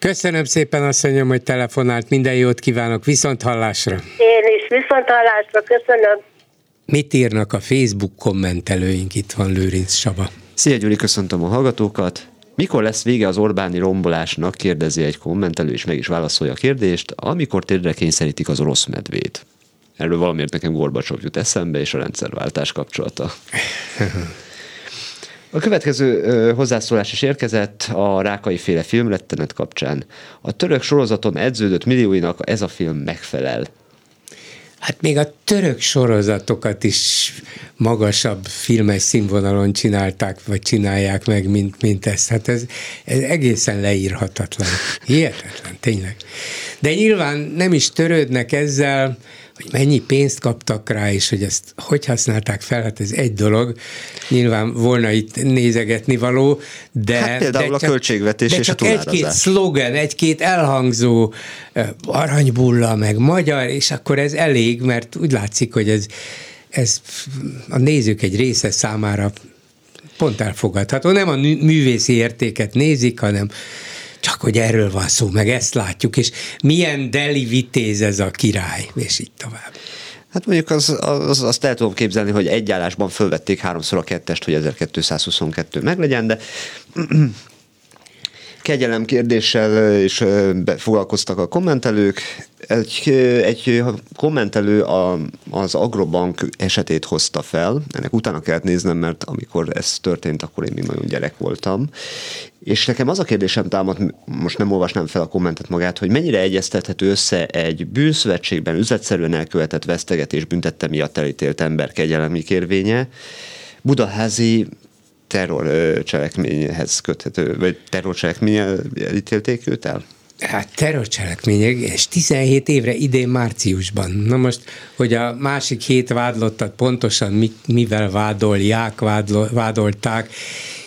Köszönöm szépen, asszonyom, hogy telefonált. Minden jót kívánok, viszont hallásra. Én is viszont hallásra, köszönöm. Mit írnak a Facebook kommentelőink? Itt van Lőrinc Saba. Szia Gyuri, köszöntöm a hallgatókat. Mikor lesz vége az Orbáni rombolásnak, kérdezi egy kommentelő, és meg is válaszolja a kérdést, amikor térdre kényszerítik az orosz medvét. Erről valamiért nekem Gorbacsov jut eszembe, és a rendszerváltás kapcsolata. A következő hozzászólás is érkezett a Rákai féle filmrettenet kapcsán. A török sorozaton edződött millióinak ez a film megfelel. Hát még a török sorozatokat is magasabb filmes színvonalon csinálták, vagy csinálják meg, mint, mint ezt. Hát ez, ez egészen leírhatatlan. Hihetetlen, tényleg. De nyilván nem is törődnek ezzel, hogy mennyi pénzt kaptak rá, és hogy ezt hogy használták fel, hát ez egy dolog. Nyilván volna itt nézegetni való, de... Hát például de a csak, költségvetés de és csak a egy-két szlogen, egy-két elhangzó aranybulla, meg magyar, és akkor ez elég, mert úgy látszik, hogy ez, ez a nézők egy része számára pont elfogadható. Nem a művészi értéket nézik, hanem csak hogy erről van szó, meg ezt látjuk, és milyen deli vitéz ez a király, és így tovább. Hát mondjuk az, az, azt el tudom képzelni, hogy egy állásban fölvették háromszor a kettest, hogy 1222 meglegyen, de kegyelem kérdéssel is foglalkoztak a kommentelők. Egy, egy kommentelő a, az Agrobank esetét hozta fel, ennek utána kellett néznem, mert amikor ez történt, akkor én még nagyon gyerek voltam. És nekem az a kérdésem támad, most nem olvasnám fel a kommentet magát, hogy mennyire egyeztethető össze egy bűnszövetségben üzletszerűen elkövetett vesztegetés büntette miatt elítélt ember kegyelemi kérvénye, Budaházi terrorcselekményhez köthető, vagy terrorcselekménye ítélték őt el? Hát terrorcselekmények, és 17 évre idén márciusban. Na most, hogy a másik hét vádlottat pontosan mi, mivel vádolják, vádol, vádolták,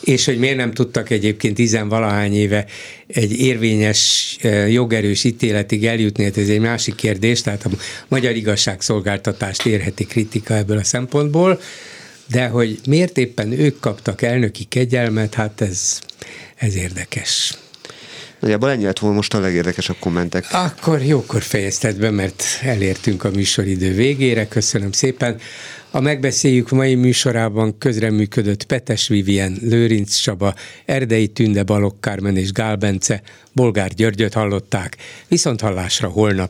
és hogy miért nem tudtak egyébként tizenvalahány éve egy érvényes, jogerős ítéletig eljutni, hát ez egy másik kérdés, tehát a magyar igazságszolgáltatást érheti kritika ebből a szempontból, de hogy miért éppen ők kaptak elnöki kegyelmet, hát ez, ez érdekes. Nagyjából ennyi lett volna most a legérdekesebb kommentek. Akkor jókor fejezted be, mert elértünk a műsoridő végére. Köszönöm szépen. A Megbeszéljük mai műsorában közreműködött Petes Vivien, Lőrinc Csaba, Erdei Tünde, Balogh Kármen és Gál Bence, Bolgár Györgyöt hallották. Viszont hallásra holnap.